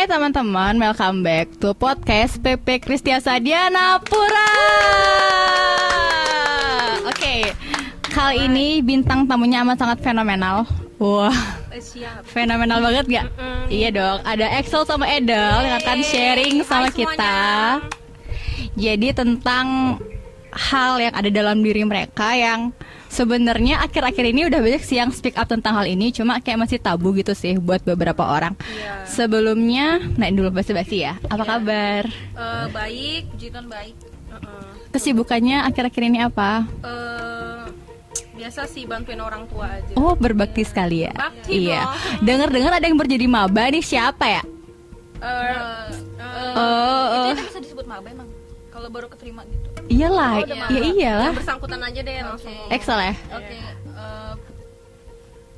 Hai teman-teman, welcome back to podcast PP Kristiasa Diana Pura. Oke, kali ini bintang tamunya amat sangat fenomenal. Wah, Eh, siap. fenomenal banget gak? Mm-mm. Iya dong, ada Excel sama Edel yang akan sharing sama Hai kita. semuanya. Jadi tentang hal yang ada dalam diri mereka yang sebenarnya akhir-akhir ini udah banyak sih yang speak up tentang hal ini, cuma kayak masih tabu gitu sih buat beberapa orang. Iya. Sebelumnya, naik dulu basi-basi ya. Apa Iya. kabar? Eh, baik, puji Tuhan baik. Heeh. Kesibukannya akhir-akhir ini apa? Eh, biasa sih bantuin orang tua aja. Oh, berbakti sekali ya. Bakti iya. Dengar-dengar ada yang berjadi maba nih siapa ya? Eh, eh, Oh, itu, oh. itu bisa disebut maba emang. Kalau baru keterima gitu. Iyalah, Oh, ya iyalah. Yang bersangkutan aja deh langsung. Excel ya. Oke, eh,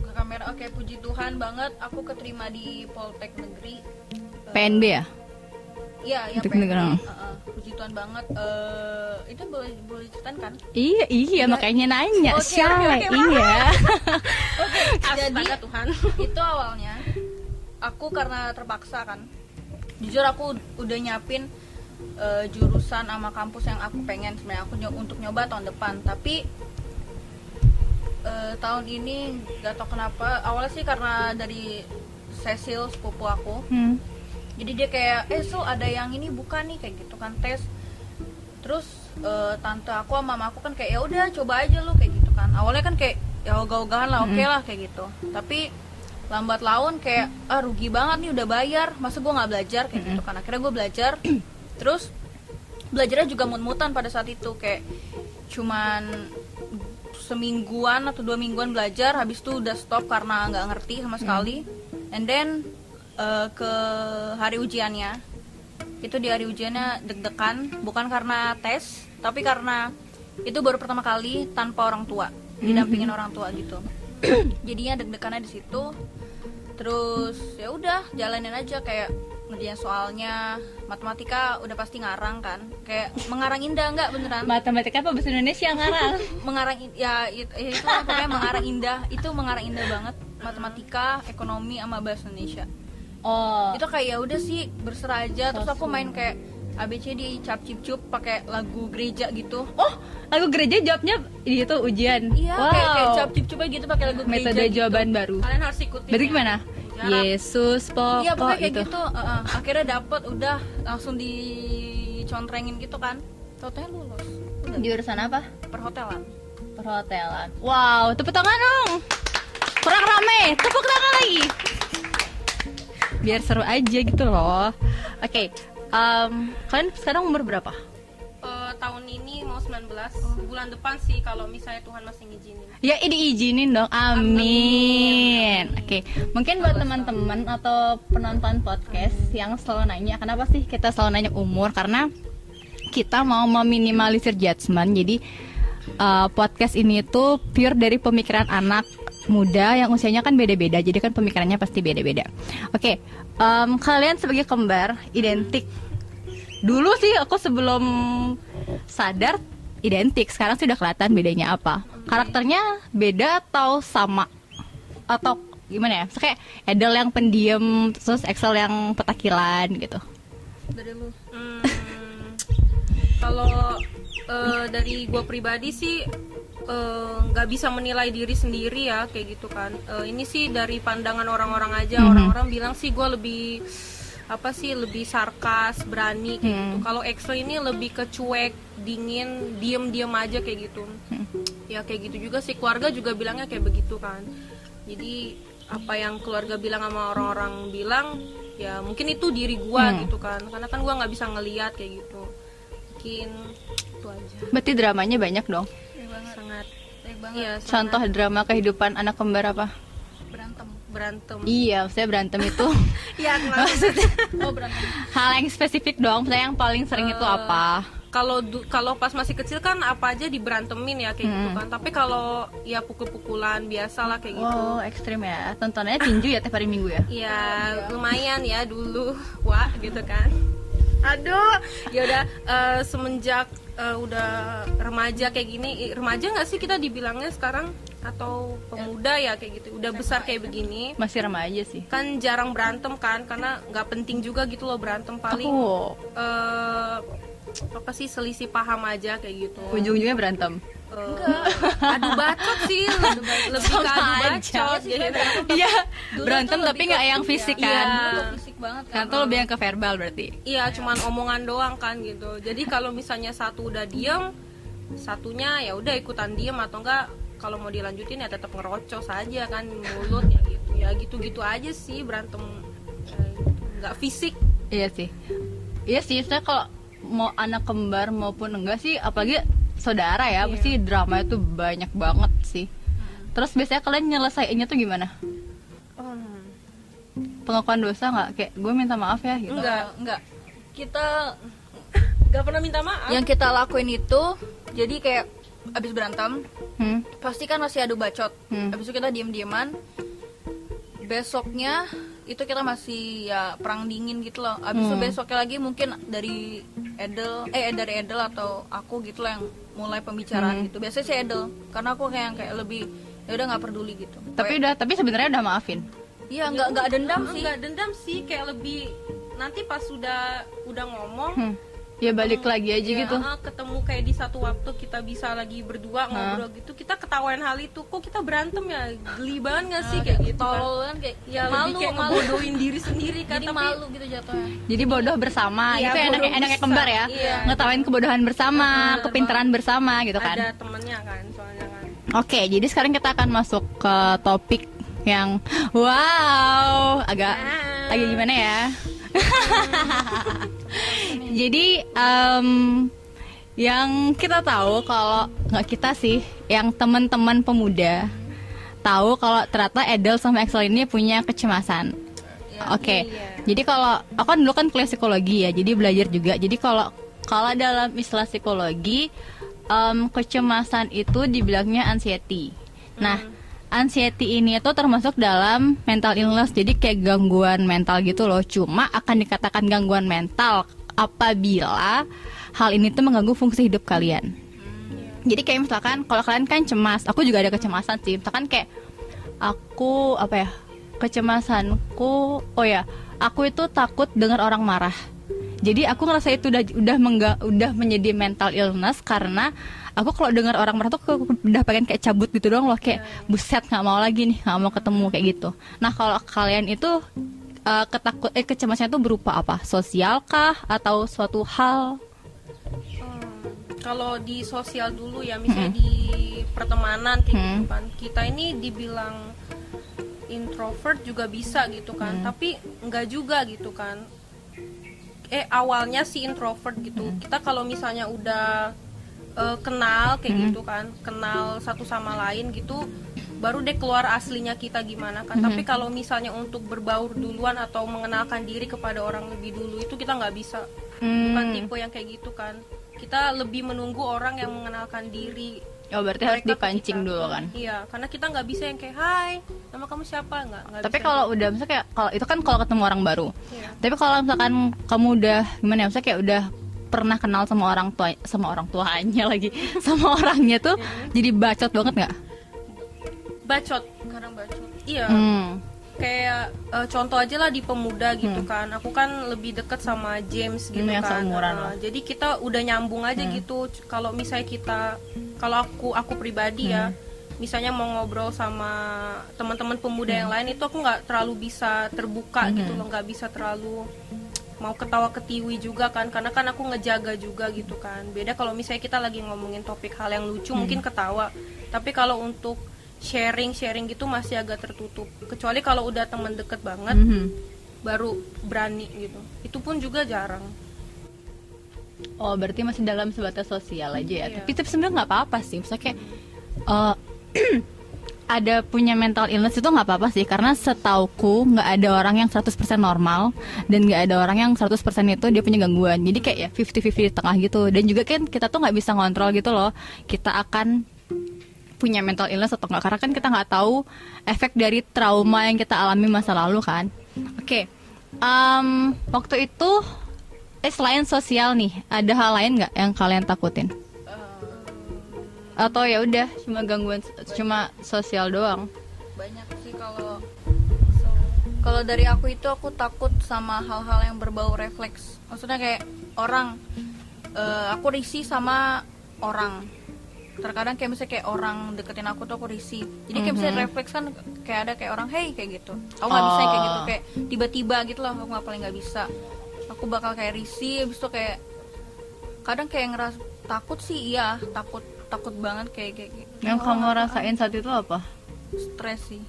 ke kamera. Oke, puji Tuhan banget aku keterima di Poltek Negeri. Eh, PNB ya? Iya, iya Poltek PNB. Negeri. Heeh, puji Tuhan banget. Eh, itu boleh boleh ceritain kan? Iya, iya makanya nanya. Oke, Syai, oke, oke, iya. Jadi Tuhan. itu awalnya aku karena terpaksa kan. Jujur aku udah nyapin eh, jurusan sama kampus yang aku pengen. Sebenarnya aku nyo- untuk nyoba tahun depan, tapi eh, tahun ini gak tau kenapa. Awalnya sih karena dari Cecil sepupu aku. Hmm. jadi dia kayak eh Sul ada yang ini bukan nih kayak gitu kan tes. Terus eh, tante aku sama mama aku kan kayak ya udah coba aja lu kayak gitu kan. Awalnya kan kayak ya ogah-ogahan lah oke lah kayak gitu. Tapi lambat laun kayak ah rugi banget nih udah bayar. Masa gue nggak belajar? kayak gitu kan. Akhirnya gue belajar terus belajarnya juga mut-mutan pada saat itu kayak cuman semingguan atau dua mingguan belajar habis itu udah stop karena nggak ngerti sama sekali. And then eh, ke hari ujiannya. Itu di hari ujiannya deg-degan bukan karena tes tapi karena itu baru pertama kali tanpa orang tua didampingin orang tua gitu. Jadinya deg-degannya di situ. Terus ya udah jalanin aja kayak ngerjain soalnya matematika udah pasti ngarang kan kayak mengarang indah nggak beneran Matematika apa bahasa Indonesia ngarang? mengarang ya it- ya itu lah, pokoknya mengarang indah itu mengarang indah banget matematika ekonomi sama bahasa Indonesia Oh. itu kayak ya udah sih berserah aja terus aku main kayak ABCD cap cip cup pakai lagu gereja gitu Oh, lagu gereja jawabnya itu ujian. iya wow. kayak kayak cap cip cup gitu pakai lagu gereja Metode gitu. jawaban baru. kalian harus ikutin Berarti ya. gimana? Yesus pokok iya pokoknya kayak itu. gitu uh-uh. akhirnya dapet udah langsung dicontrengin gitu kan totalnya lulus udah Jurusan apa? perhotelan Perhotelan. Wow, tepuk tangan dong. Kurang rame, tepuk tangan lagi. Biar seru aja gitu loh. Oke, em, kalian sekarang umur berapa? Tahun ini mau 19 bulan depan sih kalau misalnya Tuhan masih ngizinin Ya ini izinin dong, amin. Oke, mungkin buat teman-teman atau penonton podcast yang selalu nanya, kenapa sih kita selalu nanya umur? Karena kita mau meminimalisir judgement. Jadi uh, podcast ini tuh pure dari pemikiran anak muda yang usianya kan beda-beda. Jadi kan pemikirannya pasti beda-beda. Oke, em, kalian sebagai kembar identik. Dulu sih aku sebelum sadar identik. Sekarang sih udah kelihatan bedanya apa. Karakternya beda atau sama? Atau gimana ya? Kayak Edel yang pendiam, terus Excel yang petakilan gitu. dari lu Hmm, kalau eh, dari gue pribadi sih eh, nggak bisa menilai diri sendiri ya kayak gitu kan Eh, ini sih dari pandangan orang-orang aja Mhm. orang-orang bilang sih gue lebih apa sih lebih sarkas berani kayak Hmm. gitu kalau Excel ini lebih ke cuek dingin diem-diem aja kayak gitu Hmm. ya kayak gitu juga sih keluarga juga bilangnya kayak begitu kan jadi apa yang keluarga bilang sama orang-orang bilang ya mungkin itu diri gua Hmm. gitu kan karena kan gua nggak bisa ngelihat kayak gitu mungkin itu aja Berarti dramanya banyak dong. sangat Baik banget. iya Contoh drama kehidupan anak kembar apa? Berantem. Iya, maksudnya berantem itu iya maksudnya Oh berantem. hal yang spesifik dong. Maksudnya yang paling sering itu Eh, apa? kalau kalau pas masih kecil kan apa aja diberantemin ya kayak gitu Hmm. kan tapi kalau ya pukul-pukulan biasa lah kayak gitu Wow, ekstrim ya. Tontonannya tinju ya tiap hari minggu ya. ya lumayan ya dulu wah gitu kan aduh ya udah eh, semenjak eh, udah remaja kayak gini remaja nggak sih kita dibilangnya sekarang? Atau pemuda ya kayak gitu. Udah besar kayak begini. Masih remaja sih. kan jarang berantem kan karena nggak penting juga gitu loh berantem paling Oh, eh, apa sih selisih paham aja kayak gitu ujung-ujungnya berantem. Eh, adu bacot sih lebih, lebih ke adu aja. bacot gitu Iya, Dulu berantem tapi nggak yang fisik Iya. kan. Dulu fisik banget kan Kan tuh lebih yang ke verbal berarti. Iya, cuman omongan doang kan gitu. Jadi kalau misalnya satu udah diem, satunya ya udah ikutan diem atau enggak kalau mau dilanjutin ya tetap ngerocos aja kan mulut ya gitu. Ya gitu-gitu aja sih berantem eh, nggak fisik. Iya sih. Iya sih, saya kalau mau anak kembar maupun enggak sih, apalagi saudara ya, Iya. pasti drama itu banyak banget sih. Terus biasanya kalian nyelesainnya tuh gimana? Hmm, Pengakuan dosa nggak? Kayak gue minta maaf ya gitu. Enggak. enggak kita nggak pernah minta maaf. yang kita lakuin itu jadi kayak abis berantem Hmm. pasti kan masih adu bacot Hmm. abis itu kita diem dieman besoknya itu kita masih ya perang dingin gitu loh abis itu Hmm. besoknya lagi mungkin dari Edel eh dari Edel atau aku gitu loh yang mulai pembicaraan Hmm. gitu biasanya si Edel karena aku kayak yang kayak lebih ya udah nggak peduli gitu Tapi udah, tapi sebenarnya udah maafin. iya nggak nggak dendam sih Enggak dendam sih, kayak lebih nanti pas sudah udah ngomong Hmm. Ya balik lagi aja ya, gitu. ah, ketemu kayak di satu waktu kita bisa lagi berdua ngobrol gitu kita ketawain hal itu kok kita berantem ya geli banget gak sih kayak gitu kan tolol kan kayak ya malu lebih kayak malu ngebodohin diri sendiri kan jadi tapi malu gitu jatuhnya Jadi bodoh bersama, Iya, itu enaknya bodoh enaknya bisa. kembar ya. Iya. Ngetawain kebodohan bersama, Bener kepintaran bersama gitu kan. ada temennya kan soalnya kan Oke, jadi sekarang kita akan masuk ke topik yang wow, agak Ah. agak gimana ya? jadi em, yang kita tahu kalau nggak kita sih, yang teman-teman pemuda tahu kalau ternyata Edel sama Excel ini punya kecemasan. Oke, iya. jadi kalau aku kan dulu kan kuliah psikologi ya, jadi belajar juga. Jadi kalau kalau dalam istilah psikologi, em, kecemasan itu dibilangnya anxiety. Nah, anxiety ini itu termasuk dalam mental illness, jadi kayak gangguan mental gitu loh. Cuma akan dikatakan gangguan mental apabila hal ini tuh mengganggu fungsi hidup kalian. Jadi kayak misalkan kalau kalian kan cemas, aku juga ada kecemasan sih. Misalkan kayak aku apa ya? Kecemasanku, oh ya, aku itu takut dengar orang marah. Jadi aku ngerasa itu udah udah mengga, udah menjadi mental illness karena aku kalau dengar orang marah tuh aku udah pengen kayak cabut gitu doang loh kayak buset nggak mau lagi nih nggak mau ketemu kayak gitu. Nah kalau kalian itu eh, ketakut eh kecemasan itu berupa apa? Sosial kah atau suatu hal? Hmm, kalau di sosial dulu ya misalnya di pertemanan kayak gitu Hmm. kan kita ini dibilang introvert juga bisa gitu kan Hmm. tapi enggak juga gitu kan eh awalnya si introvert gitu Hmm. kita kalau misalnya udah eh, kenal kayak Hmm. gitu kan kenal satu sama lain gitu baru deh keluar aslinya kita gimana kan Hmm. tapi kalau misalnya untuk berbaur duluan atau mengenalkan diri kepada orang lebih dulu itu kita nggak bisa bukan Hmm. tipe yang kayak gitu kan kita lebih menunggu orang yang mengenalkan diri Oh berarti harus dipancing kita. dulu kan? iya karena kita nggak bisa yang kayak hai nama kamu siapa nggak nggak Tapi kalau udah misalnya kayak kalau itu kan kalau ketemu orang baru. Iya. Tapi kalau misalkan kamu udah gimana ya, misalnya kayak udah pernah kenal sama orang tua sama orang tuanya lagi sama orangnya tuh jadi bacot banget nggak? bacot sekarang bacot iya Hmm. kayak eh, contoh aja lah di pemuda gitu kan aku kan lebih deket sama James gitu Hmm, yang kan seumuran lo. jadi kita udah nyambung aja Hmm. gitu kalau misalnya kita kalau aku aku pribadi ya Hmm. misalnya mau ngobrol sama teman-teman pemuda yang lain itu aku nggak terlalu bisa terbuka Hmm. gitu loh nggak bisa terlalu mau ketawa ketiwi juga kan karena kan aku ngejaga juga gitu kan beda kalau misalnya kita lagi ngomongin topik hal yang lucu Hmm. mungkin ketawa tapi kalau untuk sharing sharing gitu masih agak tertutup kecuali kalau udah teman deket banget Mhm. baru berani gitu itu pun juga jarang Oh berarti masih dalam sebatas sosial aja ya. Iya. Tapi tapi sebenarnya nggak apa-apa sih. Misalnya kayak eh, ada punya mental illness itu nggak apa-apa sih karena setauku nggak ada orang yang 100% normal dan nggak ada orang yang 100% itu dia punya gangguan. Jadi kayak ya 50-50 di tengah gitu. Dan juga kan kita tuh nggak bisa ngontrol gitu loh kita akan punya mental illness atau nggak. Karena kan kita nggak tahu efek dari trauma yang kita alami masa lalu kan. Oke em, waktu itu eh selain sosial nih ada hal lain nggak yang kalian takutin atau ya udah cuma gangguan cuma sosial doang. Banyak sih kalau kalau dari aku itu aku takut sama hal-hal yang berbau refleks. Maksudnya kayak orang eh, aku risih sama orang. Terkadang kayak misalnya kayak orang deketin aku tuh aku risih. Jadi kayak misalnya Mhm. refleks kan kayak ada kayak orang hey kayak gitu. Aku nggak bisa kayak gitu Oh. kayak tiba-tiba gitu loh aku nggak paling nggak bisa. Aku bakal kayak risih habis itu kayak kadang kayak ngeras takut sih iya takut takut banget kayak kayak gitu. yang kamu rasain saat itu apa? Stres sih.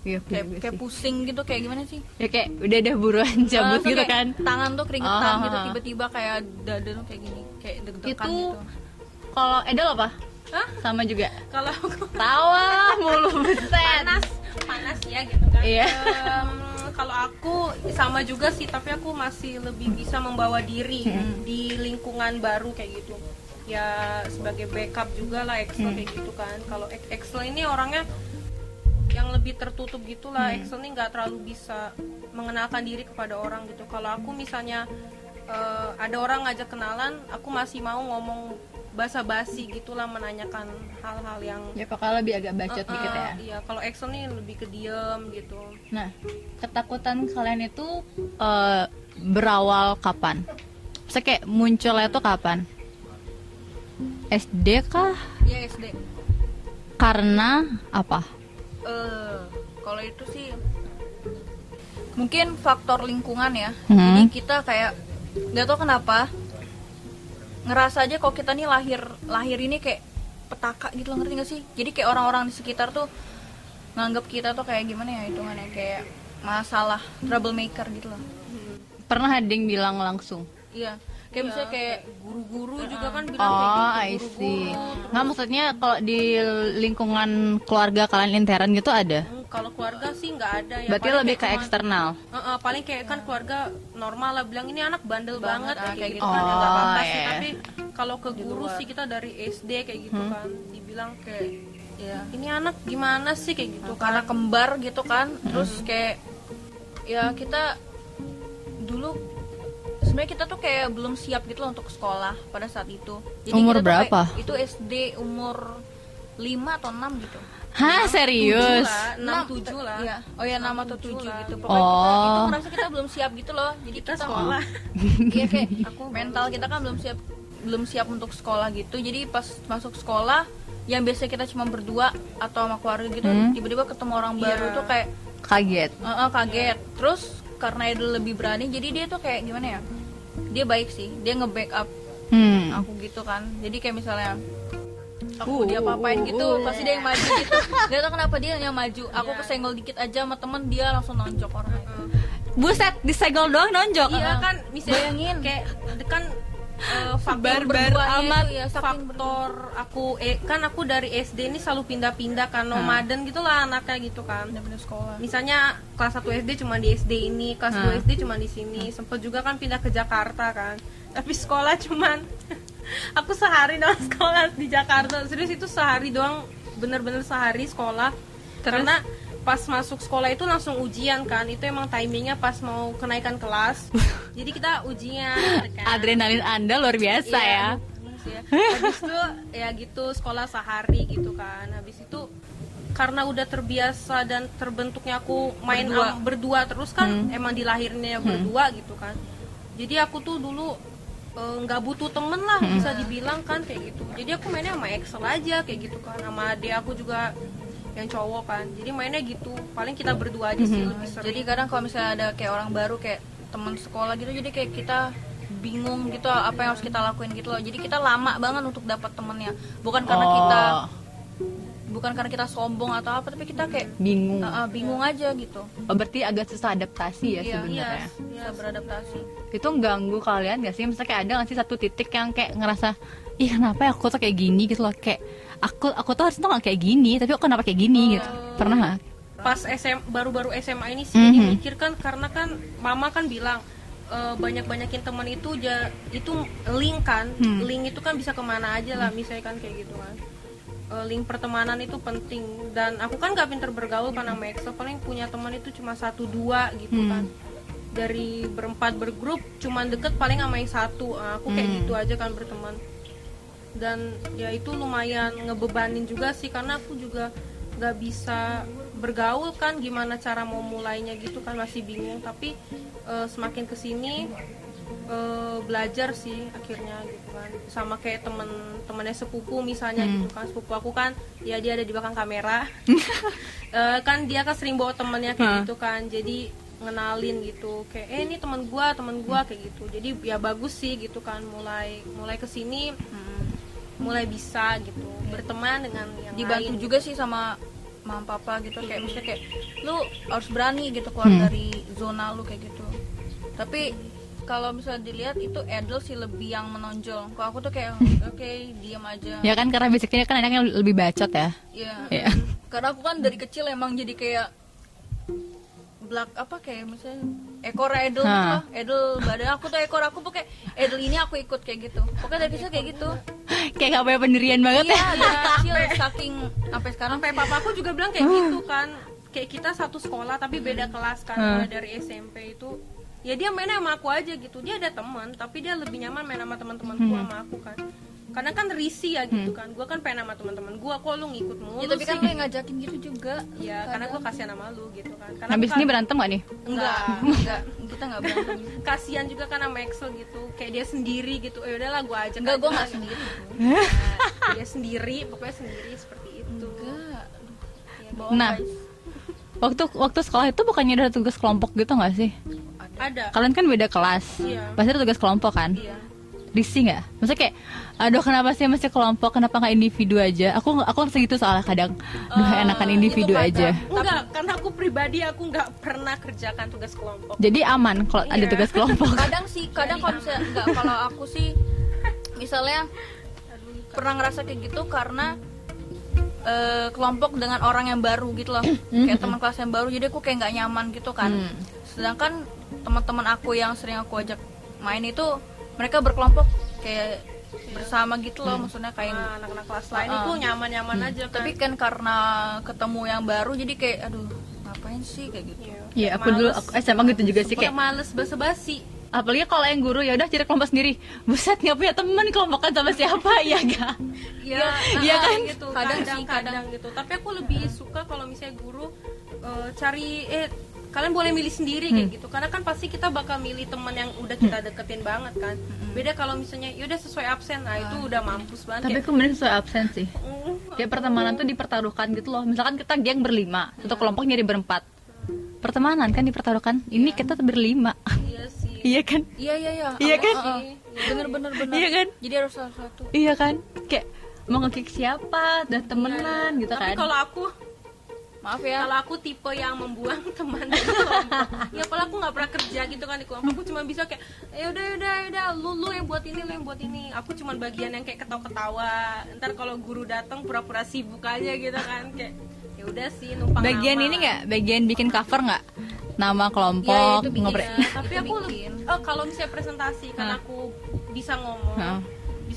Iya, kayak kayak sih. pusing gitu kayak gimana sih? Ya kayak udah deh buruan cabut Langsung gitu kayak kan? tangan tuh keringetan Ah, gitu tiba-tiba kayak dada tuh kayak gini kayak deg-degan Itu gitu. kalau Edel apa? Hah? sama juga? Kalau aku tawa mulu beset panas panas ya gitu kan. Iya. Em, kalau aku sama juga sih tapi aku masih lebih bisa membawa diri di lingkungan baru kayak gitu ya sebagai backup juga lah Excel kayak gitu kan. Kalau Ex- Excel ini orangnya yang lebih tertutup gitulah Excel ini nggak terlalu bisa mengenalkan diri kepada orang gitu. Kalau aku misalnya eh, ada orang ngajak kenalan aku masih mau ngomong basa-basi gitulah menanyakan hal-hal yang ya pokoknya lebih agak bacot Uh, dikit uh, ya. Iya, kalau Excel nih lebih ke diem gitu. nah ketakutan kalian itu eh, berawal kapan? Maksudnya kayak munculnya tuh kapan SD kah? Ya SD karena apa? Eh kalau itu sih mungkin faktor lingkungan ya. Hmm. jadi kita kayak nggak tahu kenapa ngerasa aja kalau kita nih lahir lahir ini kayak petaka gitu loh ngerti gak sih? Jadi kayak orang-orang di sekitar tuh nganggap kita tuh kayak gimana ya hitungannya? Kayak masalah troublemaker gitu loh. Pernah ada yang bilang langsung? Iya kayak misalnya kayak Guru-guru juga kan bilang kayak Oh, gitu. I see. Guru-guru. Nggak maksudnya kalau di lingkungan keluarga kalian intern gitu ada? Hmm, kalau keluarga sih nggak ada ya. Berarti Paling lebih ke kayak cuman- eksternal. Uh, uh, paling kayak kan keluarga normal lah bilang ini anak bandel banget, ah, kayak kayak gitu gitu. kan ya nggak apa-apa Oh, sih iya. tapi kalau ke guru sih kita dari SD kayak gitu Hmm. kan dibilang kayak ya ini anak gimana sih kayak gitu karena kembar gitu kan terus kayak ya kita dulu sebenarnya kita tuh kayak belum siap gitu loh untuk sekolah pada saat itu Umur kita tuh berapa? kayak- itu SD umur 5 atau 6 gitu Hah serius? enam tujuh lah Iya. oh ya 6 atau 7 lah. gitu pokoknya kita Oh. itu ngerasa kita belum siap gitu loh jadi kita, sekolah. iya kayak aku mental kita kan belum siap belum siap untuk sekolah gitu jadi pas masuk sekolah yang biasanya kita cuma berdua atau sama keluarga gitu Hmm. tiba-tiba ketemu orang baru Iya. tuh kayak Kaget. Uh, uh, kaget terus karena dia lebih berani jadi dia tuh kayak gimana ya dia baik sih dia nge-backup Hmm. aku gitu kan jadi kayak misalnya aku Uh, dia apa-apain uh, gitu uh. pasti dia yang maju gitu gak tau kenapa dia yang maju aku kesenggol dikit aja sama temen dia langsung nonjok orang itu Buset, disegel doang nonjok. iya kan misalnya Bayangin. kayak kan eh, faktor Barbar berduanya amat, ya, faktor aku eh, kan aku dari SD ini selalu pindah-pindah kan nomaden gitulah anaknya gitu kan. Bener-bener sekolah. Misalnya kelas 1 SD cuma di SD ini kelas Hmm. 2 SD cuma di sini sempet juga kan pindah ke Jakarta kan. Tapi sekolah cuman aku sehari doang sekolah di Jakarta. Serius itu sehari doang bener-bener sehari sekolah. Karena pas masuk sekolah itu langsung ujian kan itu emang timingnya pas mau kenaikan kelas jadi kita ujian gitu kan. Adrenalin Anda luar biasa Iya, ya. ya. Habis itu ya gitu sekolah sehari gitu kan. Habis itu karena udah terbiasa dan terbentuknya aku main Berdua. am- berdua terus kan Hmm. emang dilahirnya berdua gitu kan. Jadi aku tuh dulu eh, nggak butuh temen lah Hmm. bisa dibilang kan kayak gitu. Jadi aku mainnya sama Excel aja kayak gitu kan. Sama adik aku juga yang cowok kan. Jadi mainnya gitu. Paling kita berdua aja Hmm. sih lebih sering. jadi kadang kalau misalnya ada kayak orang baru kayak teman sekolah gitu jadi kayak kita bingung gitu apa yang harus kita lakuin gitu loh jadi kita lama banget untuk dapat temennya bukan karena Oh, kita bukan karena kita sombong atau apa tapi kita kayak bingung. uh, uh, bingung aja gitu Oh, berarti agak susah adaptasi ya Iya, sebenarnya. bisa beradaptasi Itu ganggu kalian gak sih? Misalnya kayak ada gak sih satu titik yang kayak ngerasa Ih kenapa ya aku tuh kayak gini gitu loh Kayak aku aku tuh harusnya gak kayak gini Tapi kok kenapa kayak gini gitu Pernah gak? pas SM baru-baru SMA ini sih Mhm. jadi mikir kan karena kan mama kan bilang e, banyak-banyakin teman itu ja, itu link kan Hmm. link itu kan bisa ke mana aja lah misalnya kan kayak gitu kan E, link pertemanan itu penting dan aku kan gak pinter bergaul karena sama Excel paling punya teman itu cuma satu dua gitu Hmm. kan dari berempat bergrup cuman deket paling sama yang satu Ah, aku kayak Hmm. gitu aja kan berteman dan ya itu lumayan ngebebanin juga sih karena aku juga nggak bisa bergaul kan gimana cara mau mulainya gitu kan masih bingung. Tapi eh, semakin ke sini eh, belajar sih akhirnya gitu kan. Sama kayak temen temennya sepupu misalnya Hmm. gitu kan. Sepupu aku kan ya dia ada di belakang kamera. Eh, kan dia kan sering bawa temennya kayak Hah. gitu kan. Jadi ngenalin gitu kayak eh ini teman gua teman gua kayak gitu. Jadi ya bagus sih gitu kan mulai mulai ke sini mulai bisa gitu berteman dengan yang dibantu lain juga sih sama mama papa gitu kayak misalnya kayak lu harus berani gitu keluar Hmm. dari zona lu kayak gitu tapi kalau misalnya dilihat itu Edel sih lebih yang menonjol kalau aku tuh kayak oke diam aja Ya kan karena basicnya kan anaknya lebih bacot ya. Iya. Iya. Karena aku kan dari kecil emang jadi kayak black apa kayak misalnya ekor Edel gitu loh. Edel badan aku tuh ekor aku pakai Edel ini aku ikut kayak gitu. Pokoknya dari kecil kayak gitu. Kayak gak punya pendirian banget Iya, ya. dari kecil saking sampai sekarang sampai papaku juga bilang kayak gitu kan kayak kita satu sekolah tapi beda kelas kan Hmm. mulai dari SMP itu ya dia mainnya sama aku aja gitu dia ada teman tapi dia lebih nyaman main sama teman-temanku Hmm. sama aku kan karena kan risih ya gitu kan gue kan pengen sama teman-teman gue kok lu ngikut mulu Ya tapi kan yang ngajakin gitu juga. ya karena gue kasihan sama lu gitu kan karena Habis ini berantem gak nih? enggak enggak. Kita enggak berantem. kasihan juga kan sama Excel gitu kayak dia sendiri gitu ya udahlah gue ajak Enggak, aja. gue enggak sendiri. Nah, dia sendiri pokoknya sendiri seperti itu Enggak. Ya, Bohong, Nah. guys. Waktu waktu sekolah itu bukannya ada tugas kelompok gitu gak sih? ada Kalian kan beda kelas. Iya. Pasti ada tugas kelompok kan? iya Risih nggak? Maksudnya kayak, aduh kenapa sih mesti kelompok? Kenapa nggak individu aja? Aku aku ngerasa gitu soalnya kadang, duh Eh, enakan individu aja. Enggak, karena aku pribadi aku nggak pernah kerjakan tugas kelompok. Jadi aman kalau ada Iya. tugas kelompok. kadang sih kadang kalau misalnya enggak kalau aku sih misalnya pernah ngerasa kayak gitu karena eh, kelompok dengan orang yang baru gitu loh kayak teman kelas yang baru jadi aku kayak nggak nyaman gitu kan Hmm. sedangkan teman-teman aku yang sering aku ajak main itu mereka berkelompok kayak bersama gitu loh maksudnya kayak Nah, anak-anak kelas lain Ah. itu nyaman-nyaman aja kan. tapi kan karena ketemu yang baru jadi kayak aduh ngapain sih kayak gitu Iya. Iya, aku dulu aku SMA gitu juga sih kayak males basa-basi. apalagi kalau yang guru ya udah cari kelompok sendiri. Buset nggak punya teman kelompokan sama siapa ya gak? Iya, nah, kan? gitu. Kadang sih, Kadang-kadang gitu. Tapi aku lebih suka kalau misalnya guru eh, cari eh kalian boleh milih sendiri Hmm. kayak gitu. Karena kan pasti kita bakal milih teman yang udah kita deketin banget kan. Beda kalau misalnya yaudah sesuai absen. Nah, itu udah mampus banget. Tapi Kayak, aku mending sesuai absen sih. "Mm, Kayak pertemanan tuh dipertaruhkan gitu loh. Misalkan kita geng berlima, satu kelompok nyari berempat. Pertemanan kan dipertaruhkan. Ini kita berlima. Iya sih. iya kan? iya iya iya Iya kan? uh, uh. bener bener bener Iya kan? jadi harus salah satu Iya kan? Kayak mau ngekick siapa, udah temenan gitu Tapi kan. kalau aku maaf ya kalau aku tipe yang membuang teman dari kelompok ya kalau aku nggak pernah kerja gitu kan di kelompok aku cuma bisa kayak ya udah ya udah ya udah lu lu yang buat ini lu yang buat ini aku cuma bagian yang kayak ketawa ketawa ntar kalau guru datang pura-pura sibuk aja gitu kan kayak ya udah sih numpang Bagian nama. ini nggak? Bagian bikin cover nggak? Nama Iya, kelompok, itu bikin. ngobrol. Ya, tapi aku Bikin. oh, kalau misalnya presentasi kan aku bisa ngomong.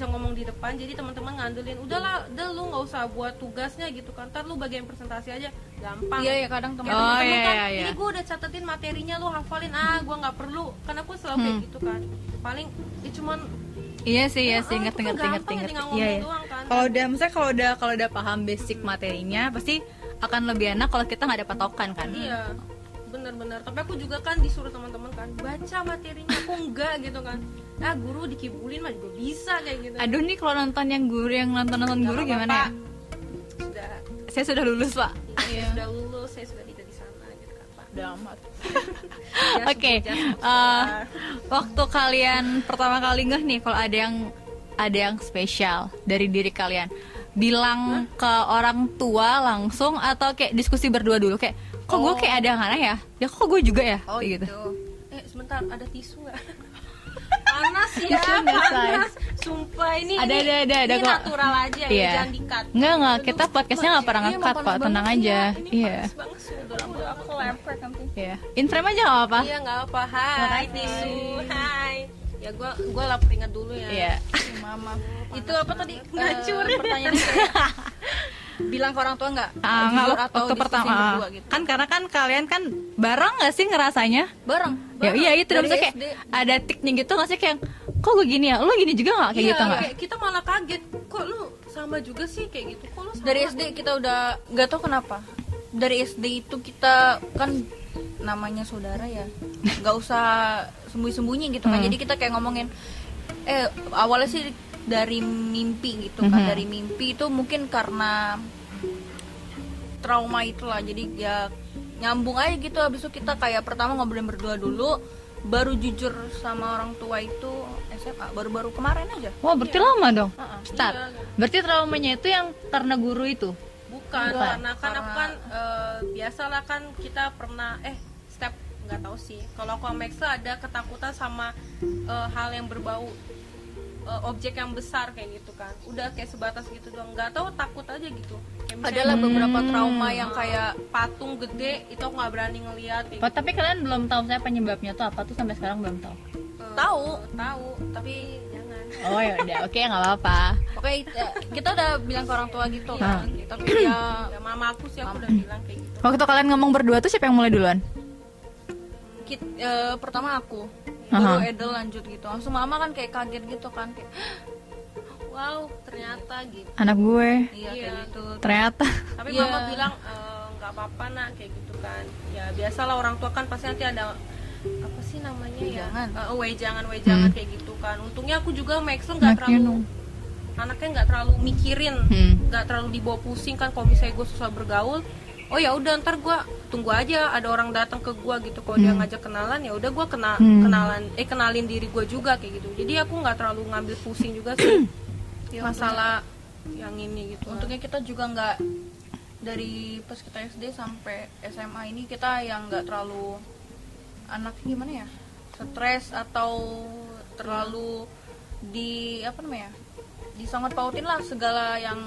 Bisa ngomong di depan jadi teman-teman ngandelin udahlah udah lu nggak usah buat tugasnya gitu kan ntar lu bagian presentasi aja gampang iya ya kadang teman Kayak Oh, temen-temen iya, kan, iya, iya. ini gue udah catetin materinya lu hafalin ah gue nggak perlu karena aku selalu kayak Hmm. gitu kan paling ya cuman Iya sih, iya sih, kan gampang ya, ngerti. tinggal Iya, iya. kan. Kalau udah, misalnya kalau udah kalau udah paham basic materinya, pasti akan lebih enak kalau kita nggak ada patokan kan. iya bener-bener tapi aku juga kan disuruh teman-teman kan baca materinya aku enggak gitu kan ah guru dikibulin mah juga bisa kayak gitu Aduh nih kalau nonton yang guru yang nonton nonton Nggak guru apa-apa, gimana ya? Pak. sudah Saya sudah lulus pak. saya sudah lulus saya sudah tidak di sana gitu kan Pak. udah amat Oke, eh, waktu kalian pertama kali ngeh nih kalau ada yang ada yang spesial dari diri kalian, bilang ke orang tua langsung atau kayak diskusi berdua dulu kayak, kok gue Oh. kayak ada yang aneh ya? Ya kok gue juga ya? oh Kayak gitu eh sebentar ada tisu nggak panas ya nggak, panas sumpah ini Ada, ini, ada, ada, ada ini kok. natural aja ya Iya. jangan dikat Enggak enggak, kita podcastnya nggak pernah ngekat kok, tenang aja. ini Iya, iya. In frame aja nggak apa-apa. iya nggak apa hai tisu hai ya gua gua lapar ingat dulu ya Iya. mama itu apa tadi Ngacur. Eh, pertanyaannya kayak bilang ke orang tua nggak? Ah, Jujur nggak, atau waktu pertama. berdua gitu? Kan karena kan kalian kan bareng nggak sih ngerasanya? Bareng, ya bareng. iya itu. Maksudnya kayak SD. ada tiknya gitu nggak sih? Kayak kok gue gini ya? Lo gini juga nggak? Kayak Iya, gitu nggak? kayak kita malah kaget. Kok lu sama juga sih? Kayak gitu. Kok lu sama dari SD kita udah nggak tahu kenapa. Dari SD itu kita kan namanya saudara ya. Nggak usah sembunyi-sembunyi gitu kan. Hmm. jadi kita kayak ngomongin eh awalnya sih dari mimpi gitu kan. Mhm. dari mimpi itu mungkin karena trauma itulah. Jadi ya nyambung aja gitu. Habis itu kita kayak pertama ngobrolin berdua dulu baru jujur sama orang tua itu SMA baru-baru kemarin aja. Wah berarti lama dong? Heeh. start. Iya. berarti traumanya itu yang karena guru itu? Bukan. Bukan. karena kan aku kan eh, biasalah kan kita pernah eh step nggak tahu sih. Kalau aku sama Excel ada ketakutan sama eh, hal yang berbau eh, objek yang besar kayak gitu kan. Udah kayak sebatas gitu doang. Nggak tahu takut aja gitu. Kayak adalah beberapa Hmm. trauma yang kayak patung gede itu aku nggak berani ngeliat Oh, tapi kalian belum tahu saya penyebabnya tuh apa tuh sampai sekarang belum tahu? Eh, Tahu. tahu tapi jangan. Oh ya udah. Oke nggak apa-apa. Oke, ya, kita udah bilang ke orang tua gitu Ah. kan. Tapi ya ya mama aku sih aku udah bilang kayak gitu. Waktu kalian ngomong berdua tuh siapa yang mulai duluan? Kit, eh, pertama aku, Baru Edel lanjut gitu. Langsung mama kan kayak kaget gitu kan kayak wow ternyata gitu anak gue iya Iya. kayak gitu. ternyata tapi Iya. mama bilang "Eh, nggak apa-apa nak kayak gitu kan ya biasalah orang tua kan pasti nanti ada apa sih namanya ya Wejangan. Eh, wejangan wejangan Hmm. kayak gitu kan untungnya aku juga Maxel nggak terlalu anaknya nggak terlalu mikirin Hmm. nggak terlalu dibawa pusing kan kalau misalnya gue susah bergaul oh ya udah ntar gue tunggu aja ada orang datang ke gue gitu. Kalau dia Hmm. ngajak kenalan ya udah gue kena Hmm. kenalan eh kenalin diri gue juga kayak gitu. Jadi aku nggak terlalu ngambil pusing juga sih. Ya, masalah yang ini gitu. Untungnya kita juga nggak dari pas kita SD sampai SMA ini kita yang nggak terlalu anak gimana ya? Stres atau terlalu di apa namanya disangkut pautin lah segala yang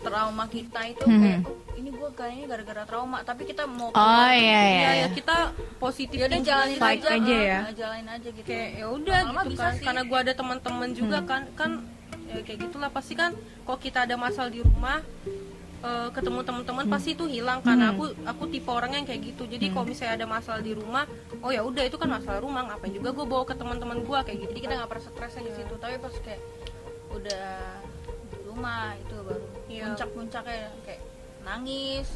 trauma kita itu Hmm. kayak "Oh, ini gue kayaknya gara-gara trauma. Tapi kita mau oh iya iya Iya ya kita positif ya udah jalanin aja, aja ya. jalanin aja gitu. Kayak ya udah gitu bisa kan. sih. karena gua ada teman-teman juga Hmm. kan kan ya kayak gitulah pasti kan kalau kita ada masalah di rumah eh, ketemu teman-teman pasti itu hilang karena Hmm. aku aku tipe orang yang kayak gitu. Jadi kalau misalnya ada masalah di rumah oh ya udah itu kan masalah rumah ngapain juga gue bawa ke teman-teman gua kayak gitu. Jadi kita nggak pernah stres di situ. Tapi pas kayak udah di rumah itu baru Iya. puncak-puncaknya kayak nangis.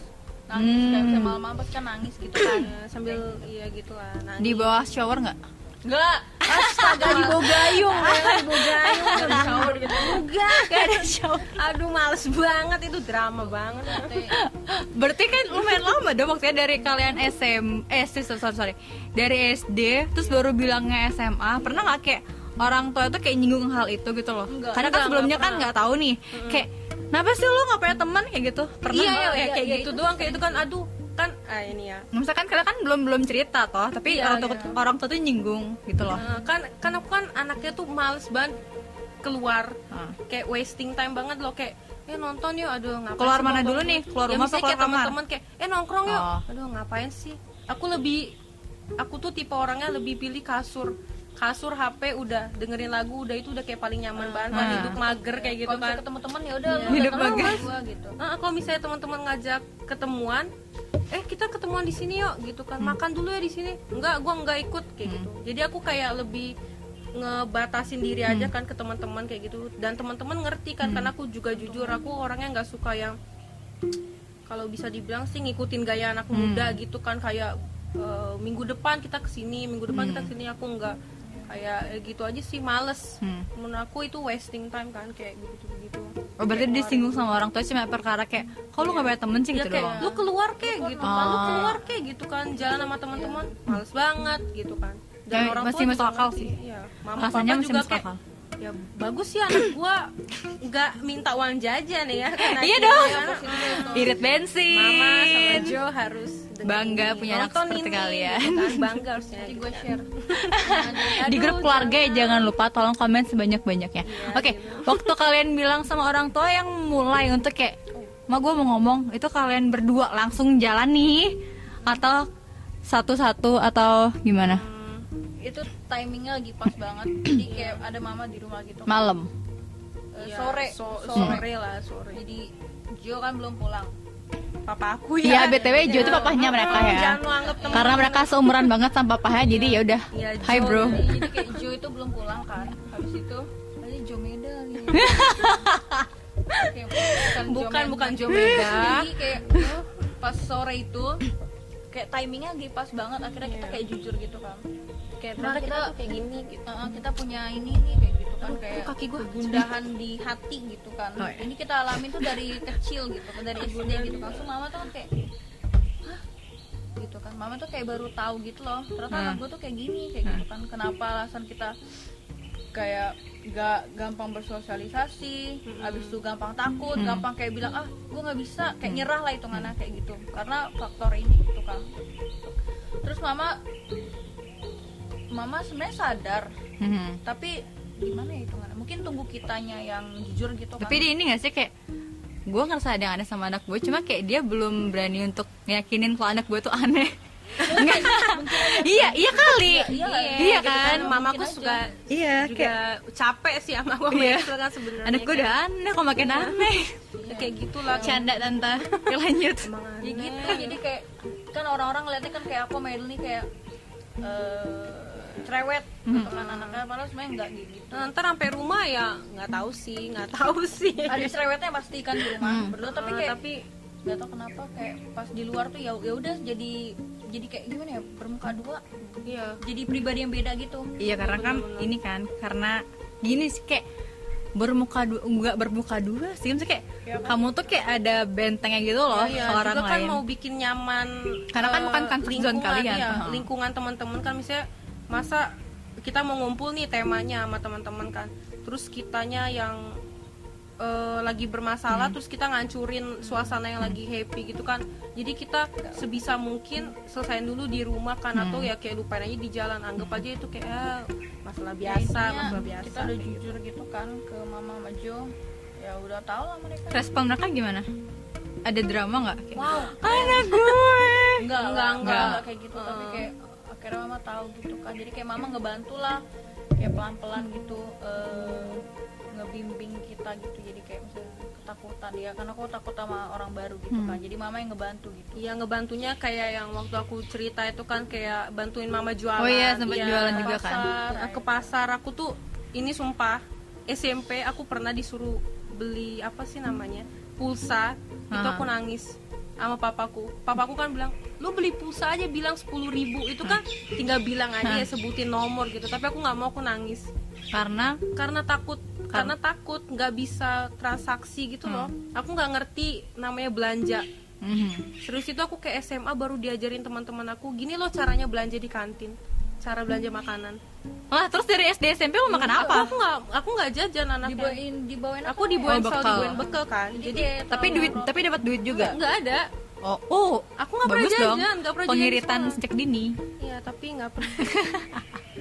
Nangis Hmm. kayak misalnya malam-malam pasti kan nangis gitu kan. Ya, sambil iya gitulah nangis. di bawah shower nggak? Enggak astaga. Di bawah. Gayung ya. Di bawah gayung shower gitu. Enggak gak ada show aduh males banget. Itu drama banget. Berarti kan lumayan lama dong waktunya dari kalian SM eh sorry, sorry, sorry. Dari SD terus baru bilangnya SMA. Pernah nggak kayak orang tua itu kayak nyinggung hal itu gitu loh? Enggak, Karena kan enggak, sebelumnya enggak kan nggak tahu nih. Kayak kenapa sih lo nggak punya teman kayak gitu? Pernah iya ya, iya, kayak iya, gitu itu doang kayak itu kan aduh kan ah ini ya Misalkan kalian kan belum belum cerita toh, tapi Iya, orang tua iya. orang tua tuh nyinggung gitu loh. Eh, kan kan aku kan anaknya tuh males banget keluar Ah. kayak wasting time banget loh kayak eh nonton yuk aduh ngapain Keluar sih mana dulu nih? Keluar Ya, rumah apa keluar kayak kamar? teman-teman kayak eh nongkrong yuk Oh. aduh ngapain sih aku lebih aku tuh tipe orangnya lebih pilih kasur kasur HP udah dengerin lagu udah itu udah kayak paling nyaman banget. Pas Ah. hidup mager kayak gitu kan. ketemu teman ya udah lu Hidup gua gitu. Ah, kalau misalnya teman-teman ngajak ketemuan, eh kita ketemuan di sini yuk gitu kan. Makan dulu ya di sini. Enggak, gua nggak ikut kayak gitu. Jadi aku kayak lebih ngebatasin diri aja kan ke teman-teman kayak gitu. Dan teman-teman ngerti kan karena aku juga jujur aku orangnya nggak suka yang kalau bisa dibilang sih ngikutin gaya anak muda gitu kan. Kayak eh, minggu depan kita ke sini, minggu depan kita ke sini aku nggak kayak eh, gitu aja sih males. Hmm. Menurut aku itu wasting time kan kayak gitu gitu. Oh, berarti disinggung sama orang tua cuma perkara kayak, kok lu nggak punya temen sih ya gitu kayak doang. lu keluar kayak gitu kan lu Ah. keluar kayak gitu kan jalan sama teman-teman males banget gitu kan Ya, masih masuk juga akal sih. Iya. mama Rasanya papa masih juga masuk kayak akal. Ya bagus sih anak gua nggak minta uang jajan ya karena Iya dong. Irit bensin. mama sama Jo harus Bangga ini. punya anak Nonton seperti ini, kalian. gitu kan. bangga harusnya gitu gue share di grup keluarga ya jangan lupa tolong komen sebanyak-banyaknya. Oke, waktu kalian bilang sama orang tua yang mulai untuk kayak, ma gue mau ngomong, itu kalian berdua langsung jalan nih atau satu-satu atau gimana? Hmm, itu timingnya lagi pas banget. Jadi kayak ada mama di rumah gitu. Malam. Iya, sore. so- sore. sore lah sore. Jadi Jo kan belum pulang. Papa aku Iya, ya. BTW Jo itu papahnya mereka Oh, ya. anggap Karena mereka seumuran banget sama papahnya, jadi ya udah. Iya, Hai bro. jadi kayak Jo itu belum pulang kan. Habis itu tadi Jo Meda nih Kayak bukan Jo bukan Meda. bukan Jomeda jadi kayak oh, pas sore itu kayak timingnya lagi pas banget akhirnya kita Iya. kayak jujur gitu kan kayak Nah, kita kita- tuh kayak gini gitu Uh, kita punya ini nih kayak gitu kan kayak kaki gua. kegundahan di hati gitu kan Oh, iya. ini kita alamin tuh dari kecil gitu kan dari SD gitu kan so mama tuh kan kayak Hah? gitu kan mama tuh kayak baru tahu gitu loh ternyata Hmm. anak gue tuh kayak gini kayak gitu kan kenapa alasan kita kayak gak gampang bersosialisasi habis itu gampang takut Hmm. gampang kayak bilang ah gue nggak bisa kayak nyerah lah hitungannya kayak gitu karena faktor ini gitu kan terus mama mama sebenarnya sadar Mhm. tapi gimana ya hitungannya mungkin tunggu kitanya yang jujur gitu kan Tapi dia ini gak sih kayak gue ngerasa ada yang aneh sama anak gue cuma kayak dia belum berani untuk yakinin kalau anak gue tuh aneh. Iya iya kali. Iya, iya, iya gitu kan? kan. mamaku juga iya juga kayak capek sih sama mama Iya. kan sebenarnya anak gue udah aneh kok makin aneh. Ya, kayak gitulah. Canda tante. Oke, lanjut. Ya gitu jadi kayak kan orang-orang ngeliatnya kan kayak aku Maidel nih kayak eh cerewet gitu kan anaknya padahal sebenarnya enggak gitu. Nah, ntar sampai rumah ya nggak tahu sih nggak tahu sih. Ada cerewetnya pasti kan di rumah. Hmm. berdua tapi Eh, kayak tapi nggak tahu kenapa kayak pas di luar tuh ya ya udah jadi jadi kayak gimana ya bermuka dua? Iya. Jadi pribadi yang beda gitu. Iya karena kan ini kan karena gini sih kayak bermuka dua enggak bermuka dua sih maksudnya kayak kamu tuh kayak ada bentengnya gitu loh Iya, ke orang juga kan lain. mau bikin nyaman Karena kan eh, bukan zone lingkungan, kalian. iya, Heeh. lingkungan teman-teman kan misalnya masa kita mau ngumpul nih temanya sama teman-teman kan terus kitanya yang eh, lagi bermasalah Hmm. terus kita ngancurin suasana yang lagi happy gitu kan. Jadi kita sebisa mungkin selesaiin dulu di rumah kan atau Hmm. ya kayak lupain aja di jalan. Anggap aja itu kayak ah, masalah biasa Intinya masalah biasa kita udah jujur gitu kan ke mama sama Jo. Ya udah tau lah mereka. Respon mereka gimana? Ada drama nggak? Kayak, wow. anak gue. Enggak Enggak, enggak. enggak. kayak gitu tapi kayak akhirnya mama tahu gitu kan. Jadi kayak mama ngebantu lah kayak pelan pelan gitu eh, gitu jadi kayak misalnya ketakutan ya karena aku takut sama orang baru gitu Hmm. kan jadi mama yang ngebantu gitu Iya ngebantunya kayak yang waktu aku cerita itu kan kayak bantuin mama jualan. Oh iya, sempet Iya, jualan ke juga kan. pasar. Nah, Ke pasar aku tuh ini sumpah SMP aku pernah disuruh beli apa sih namanya pulsa itu Aha. aku nangis sama papaku. Papaku kan bilang lu beli pulsa aja bilang sepuluh ribu itu kan tinggal bilang aja ya sebutin nomor gitu. Tapi aku nggak mau aku nangis karena karena takut karena takut nggak bisa transaksi gitu loh. Aku nggak ngerti namanya belanja. mhm. Terus itu aku ke SMA baru diajarin teman-teman aku gini loh caranya belanja di kantin, cara belanja makanan. lah terus dari SD SMP lo makan apa Aku nggak aku nggak jajan anaknya. dibawain dibawain Aku ya? dibawain Oh, bekal. dibawain bekal kan. Jadi kayak tapi duit tapi dapat duit juga nggak ada. oh oh Aku nggak pernah bagus dong jajan, nggak pernah jajan pengiritan sejak dini Iya tapi nggak pernah.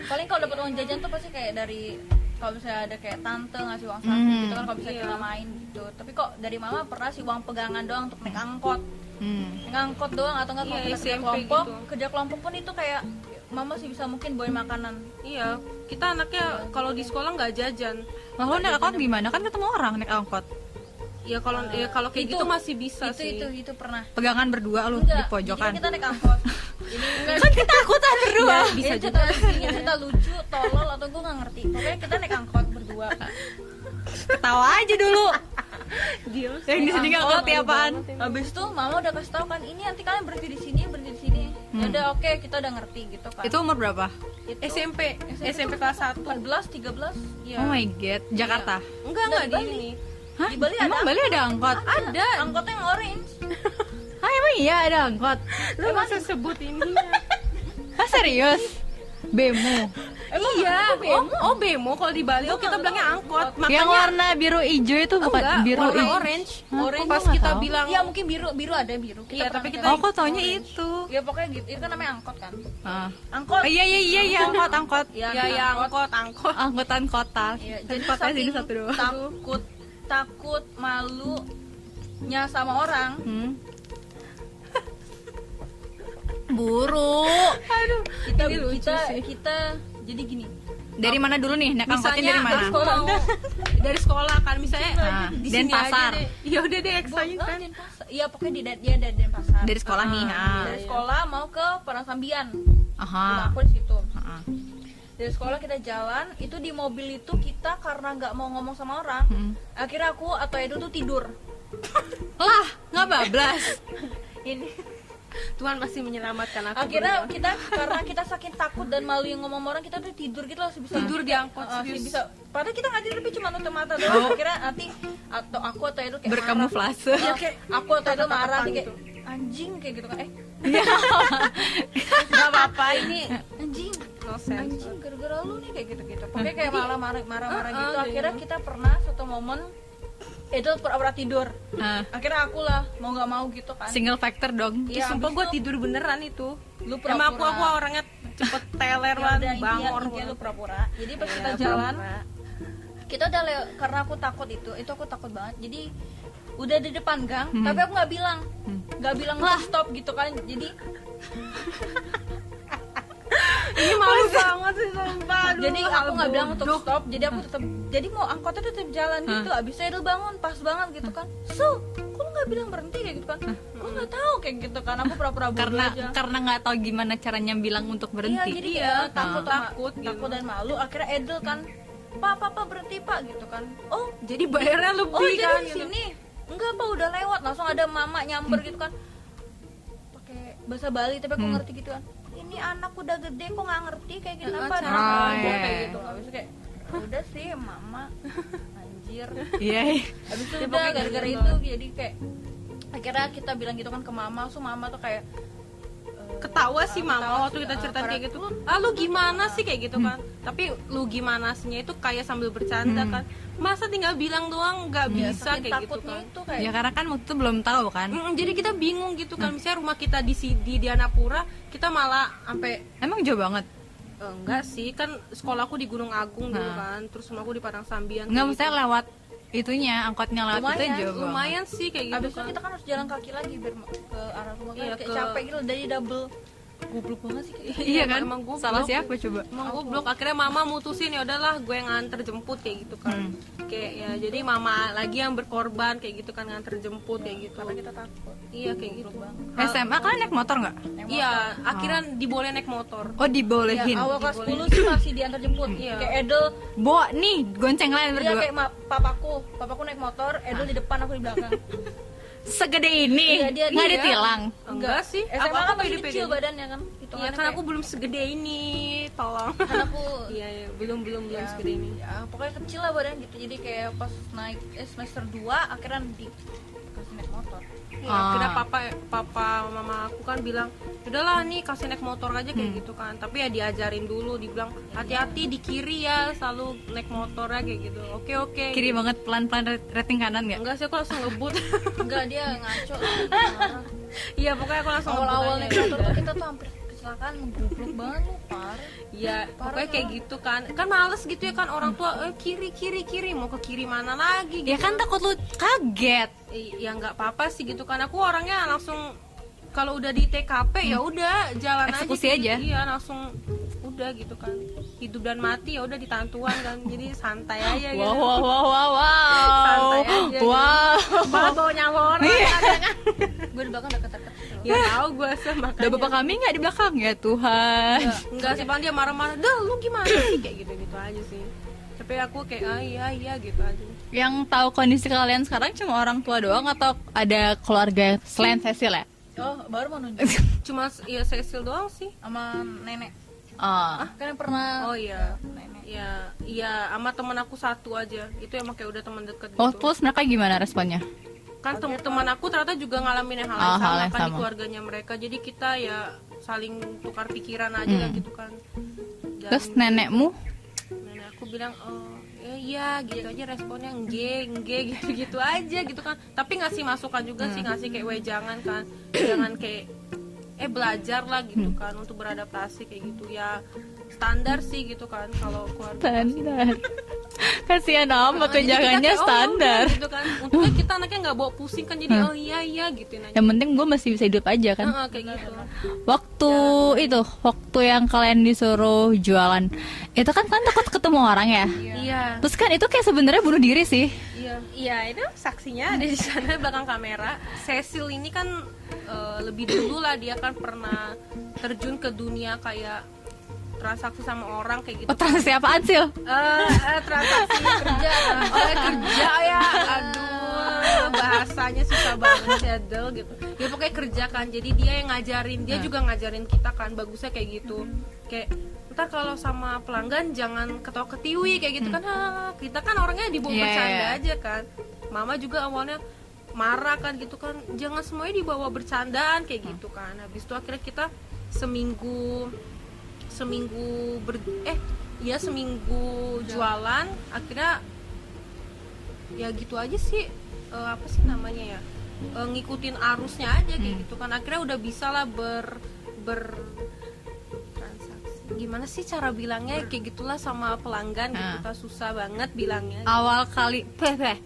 paling kalau dapat uang jajan tuh pasti kayak dari kalau misalnya ada kayak tante ngasih uang saku Hmm. gitu kan kalau bisa Iya. kita main gitu tapi kok dari mama pernah sih uang pegangan doang untuk naik angkot hmm. naik angkot doang atau enggak kalau Iya, kita kerja kelompok gitu. kerja kelompok pun itu kayak mama sih bisa mungkin bawain makanan iya kita anaknya kalau di sekolah nggak jajan. lah lo naik angkot gimana kan ketemu orang naik angkot Ya kalau ya kalau kayak Itu- gitu masih bisa itu sih. itu itu pernah. Pegangan berdua lu di Enggak, pojokan. jadi kan kita naik angkot. Ini enggak. Kan kita takutan berdua. Iya, bisa juga. cerita lucu cerita lucu tolol atau gue nggak ngerti. Pokoknya kita naik angkot berdua. Ketawa aja dulu. Dia yang di sini nggak ngerti apaan. Habis itu mama udah kasih tahu kan ini nanti kalian berhenti di sini berhenti di sini. Ya udah oke kita udah ngerti gitu kan. Itu umur berapa? Itu SMP, SMP kelas 1 14 13 Iya. oh my god Jakarta? Enggak enggak di Bali. ini. Hah? Di Bali emang ada Bali ada angkot? Ada. Angkotnya yang orange. Ah emang iya ada angkot? Lu masa sebut ininya? ah serius? Bemo. Iya, oh, oh bemo. Kalau di Bali oh kita bilangnya angkot. Makanya yang warna biru hijau itu Oh, bukan enggak, biru warna orange. Hah, Orange pas kita tahu? bilang Iya mungkin biru biru ada biru. Iya, pernah tapi kita kita- oh kok taunya itu. Ya pokoknya gitu. Itu kan namanya angkot kan? Ah. angkot. Oh, iya iya iya iya angkot. angkot ya, ya ya angkot. Angkot. angkutan kota Iya, jadi jadi kota sini saking satu doang takut takut malu nya sama orang hmm. buru aduh kita Ini lucu kita sih. kita jadi gini dari mana dulu nih naik angkotnya dari mana dari sekolah, dari sekolah kan misalnya Ah, di sini aja deh. Ya udah deh Bu, eksain ah, kan. Iya pokoknya di dia dari Denpasar Dari sekolah nih. ah. dari sekolah mau ke Parangsambian Aha. aku di situ Ah. Dari sekolah kita jalan itu di mobil itu kita karena nggak mau ngomong sama orang Mm. akhirnya aku atau Edo tuh tidur Lah, nggak bablas. ini Tuhan pasti menyelamatkan aku akhirnya berdua. kita karena kita saking takut dan malu yang ngomong sama orang kita tuh tidur gitu loh bisa tidur di angkot Uh, serius. bisa padahal kita nggak tidur tapi cuma nutup mata doang akhirnya nanti atau aku atau Edo kayak Berkamuflase. Iya, kayak aku atau Edo marah kayak gitu. Anjing kayak gitu kan. Eh. Nggak apa-apa ini anjing. no sense anjing gara-gara lu nih kayak gitu-gitu. Pokoknya kayak malah marah marah-marah Uh, uh, gitu. iya. akhirnya kita pernah satu momen Edo pura-pura tidur. Ah, akhirnya aku lah mau nggak mau gitu kan. Single factor dong. Iya, sumpah gue itu- tidur beneran itu. lu Emang aku aku orangnya cepet teler Ya banget intinya, bangor intinya lu pura-pura. Jadi pas Iya, kita jalan kita udah lew- karena aku takut itu itu aku takut banget. Jadi udah di depan gang Hmm. tapi aku nggak bilang. Nggak bilang untuk stop gitu kan. Jadi ini malu banget sih sumpah. Aduh, jadi aku nggak bilang untuk bodoh. stop. Jadi aku tetap jadi mau angkotnya tetap jalan gitu. Abis itu bangun pas banget gitu kan. So kok lu nggak bilang berhenti kayak gitu kan? Gue nggak tahu kayak gitu kan. Aku pura-pura Karena aja. karena nggak tahu gimana caranya bilang untuk iya berhenti. jadi Iya, kayak takut sama- takut gitu. takut dan malu. Akhirnya Edel kan pak pak pak berhenti pak gitu kan. Oh jadi bayarnya lebih oh jadi kan di gitu. sini enggak pak udah lewat. Langsung ada mama nyamber gitu kan. Pakai bahasa Bali tapi aku ngerti gitu kan. Ini anak udah gede kok nggak ngerti kayak gitu apa cara Nah, kayak iya. gitu. nggak bisa kayak udah sih mama. Anjir. Iya. habis itu Ya, udah pokoknya gara-gara gitu. itu jadi kayak akhirnya kita bilang gitu kan ke mama. So mama tuh kayak ketawa sih ketawa mama waktu kita eh, cerita kayak gitu. ah lu gimana sih kayak gitu kan? Tapi lu gimana sihnya itu kayak sambil bercanda kan. Masa tinggal bilang doang nggak ya, bisa kayak gitu kan. itu kayak Ya karena kan waktu itu belum tahu kan. Mm, jadi kita bingung gitu kan. Misalnya rumah kita di di Dianapura kita malah sampai Emang jauh banget. enggak sih kan sekolahku di Gunung Agung dulu Nah. kan. Terus rumahku di Padang Sambian Enggak kayak maksudnya lewat itunya, angkotnya lewat itu Lumayan, jauh gitu. banget. lumayan sih kayak gitu Abis itu kan kita kan harus jalan kaki lagi biar ke arah rumah kan Iya, kayak ke- capek gitu dari double goblok banget sih. Kayak Iya kan? emang goblok. Salah siapa coba? Emang goblok. Akhirnya mama mutusin ya udahlah gue yang nganter jemput kayak gitu kan. Kayak ya jadi mama lagi yang berkorban kayak gitu kan nganter jemput kayak gitu. Karena kita takut. Iya kayak gitu. SMA kalian naik motor nggak? iya akhirnya diboleh naik motor. Oh dibolehin. Ya, awal kelas 10 sih masih diantar jemput. Iya. kayak Edel. Bo nih gonceng lain Iya berdua. kayak ma- papaku. Papaku naik motor Edel di depan aku di belakang Segede ini. Dia- Nggak dia- ditilang. enggak sih. SMA aku kan masih pede-pede kecil badannya kan? Iya kan aku belum segede ini tolong. Kan aku iya iya belum belum belum ya, segede ini. ya, pokoknya kecil lah badan gitu. Jadi kayak pas naik eh, semester 2 akhirnya di naik motor. Ya, Ah. akhirnya papa papa mama aku kan bilang udahlah nih kasih naik motor aja kayak gitu kan. Tapi ya diajarin dulu dibilang hati-hati di kiri ya selalu naik motornya kayak gitu. Oke oke Kiri banget pelan-pelan rating kanan nggak? enggak sih aku langsung ngebut. Enggak dia ngaco. Iya pokoknya aku langsung ngebut awal-awal aja. naik motor tuh kita tuh hampir kecelakaan ngegoblok banget lu parah Iya, Parah pokoknya kayak gitu kan. Kan males gitu ya kan orang tua eh, kiri kiri kiri mau ke kiri mana lagi Ya gitu. kan takut lu kaget. I- ya nggak apa-apa sih gitu kan. Aku orangnya langsung kalau udah di TKP ya udah jalan Eksekusi aja. gitu. aja. Iya, langsung udah gitu kan. Hidup dan mati ya udah ditantuan kan. Jadi santai aja gitu. Wow wow wow wow wow. Santai aja gitu. Wow. Malah bawa nyawa orang Iya. kan. Gue di belakang deket-deket Ya tahu gue sama Udah bapak kami nggak di belakang ya Tuhan. Enggak sih, Bang dia marah-marah. Dah, lu gimana sih kayak gitu-gitu aja sih. Tapi aku kayak ah iya iya gitu aja. Yang tahu kondisi kalian sekarang cuma orang tua doang atau ada keluarga selain Cecil ya? oh baru mau nunjuk Cuma ya Cecil doang sih. sama nenek Ah. kan yang pernah Oh iya. nenek Ya, iya sama temen aku satu aja. Itu emang kayak udah teman deket Oh, gitu. terus mereka gimana responnya? Kan teman aku ternyata juga ngalamin yang hal Oh, yang sama hal yang kan di sama. keluarganya mereka. Jadi kita ya saling tukar pikiran aja lah Hmm. gitu kan. Dan Terus nenekmu? nenek aku bilang oh ya iya gitu aja responnya nge nge gitu gitu aja gitu kan tapi ngasih masukan juga Hmm. sih ngasih kayak weh jangan kan jangan kayak eh belajar lah gitu Hmm. kan untuk beradaptasi kayak gitu ya standar sih gitu kan kalau keluarga Standar. Kasihan amat Nah, tunjangannya kayak, oh, standar. yaudah, gitu kan untungnya kita anaknya nggak bawa pusing kan jadi Hmm. oh iya iya gitu aja Yang penting gue masih bisa hidup aja kan. Heeh, kayak gitu Waktu itu, waktu yang kalian disuruh jualan, itu kan kan takut ketemu orang ya. iya Terus kan itu kayak sebenarnya bunuh diri sih. Iya, iya itu saksinya ada di sana belakang kamera. Cecil ini kan eh, lebih dulu lah dia kan pernah terjun ke dunia kayak transaksi sama orang kayak gitu. Oh, transaksi apaan sih? Eh, eh, transaksi kerja. Oleh kerja ya? Aduh. Bahasanya susah banget ya Del gitu. Ya pokoknya kerja kan. Jadi dia yang ngajarin. Dia Nah. juga ngajarin kita kan. Bagusnya kayak gitu. Kayak ntar kalau sama pelanggan jangan ketawa ketiwi kayak gitu kan. "Hah, kita kan orangnya dibawa Iya, bercanda iya. aja kan. Mama juga awalnya marah kan gitu kan. Jangan semuanya dibawa bercandaan kayak gitu kan. Habis itu akhirnya kita seminggu seminggu ber eh ya seminggu jualan akhirnya ya gitu aja sih Eh, apa sih namanya ya Eh, ngikutin arusnya aja kayak gitu kan akhirnya udah bisa lah ber ber transaksi gimana sih cara bilangnya kayak gitulah sama pelanggan gitu Ah. kita susah banget bilangnya Awal kali, peh, peh.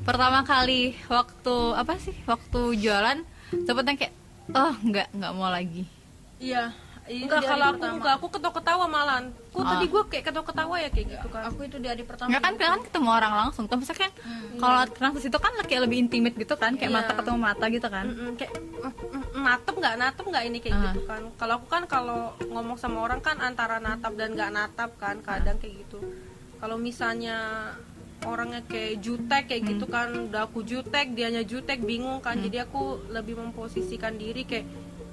pertama kali waktu apa sih? Waktu jualan, cepetnya kayak, oh nggak nggak mau lagi. iya enggak di hari kalau aku pertama. enggak aku ketawa-ketawa malan kok Ah. tadi gue kayak ketawa-ketawa ya kayak gitu kan aku itu di hari pertama Nggak kan, kan ketemu orang langsung. Tapi misalkan kalau transaksi itu kan kayak lebih intimate gitu kan, kayak Iya. mata ketemu mata gitu kan. Mm-mm, kayak mm, mm, natap nggak natap nggak ini kayak Ah. gitu kan kalau aku kan kalau ngomong sama orang kan antara natap dan nggak natap kan kadang kayak gitu kalau misalnya orangnya kayak jutek kayak gitu kan udah aku jutek dianya jutek bingung kan jadi aku lebih memposisikan diri kayak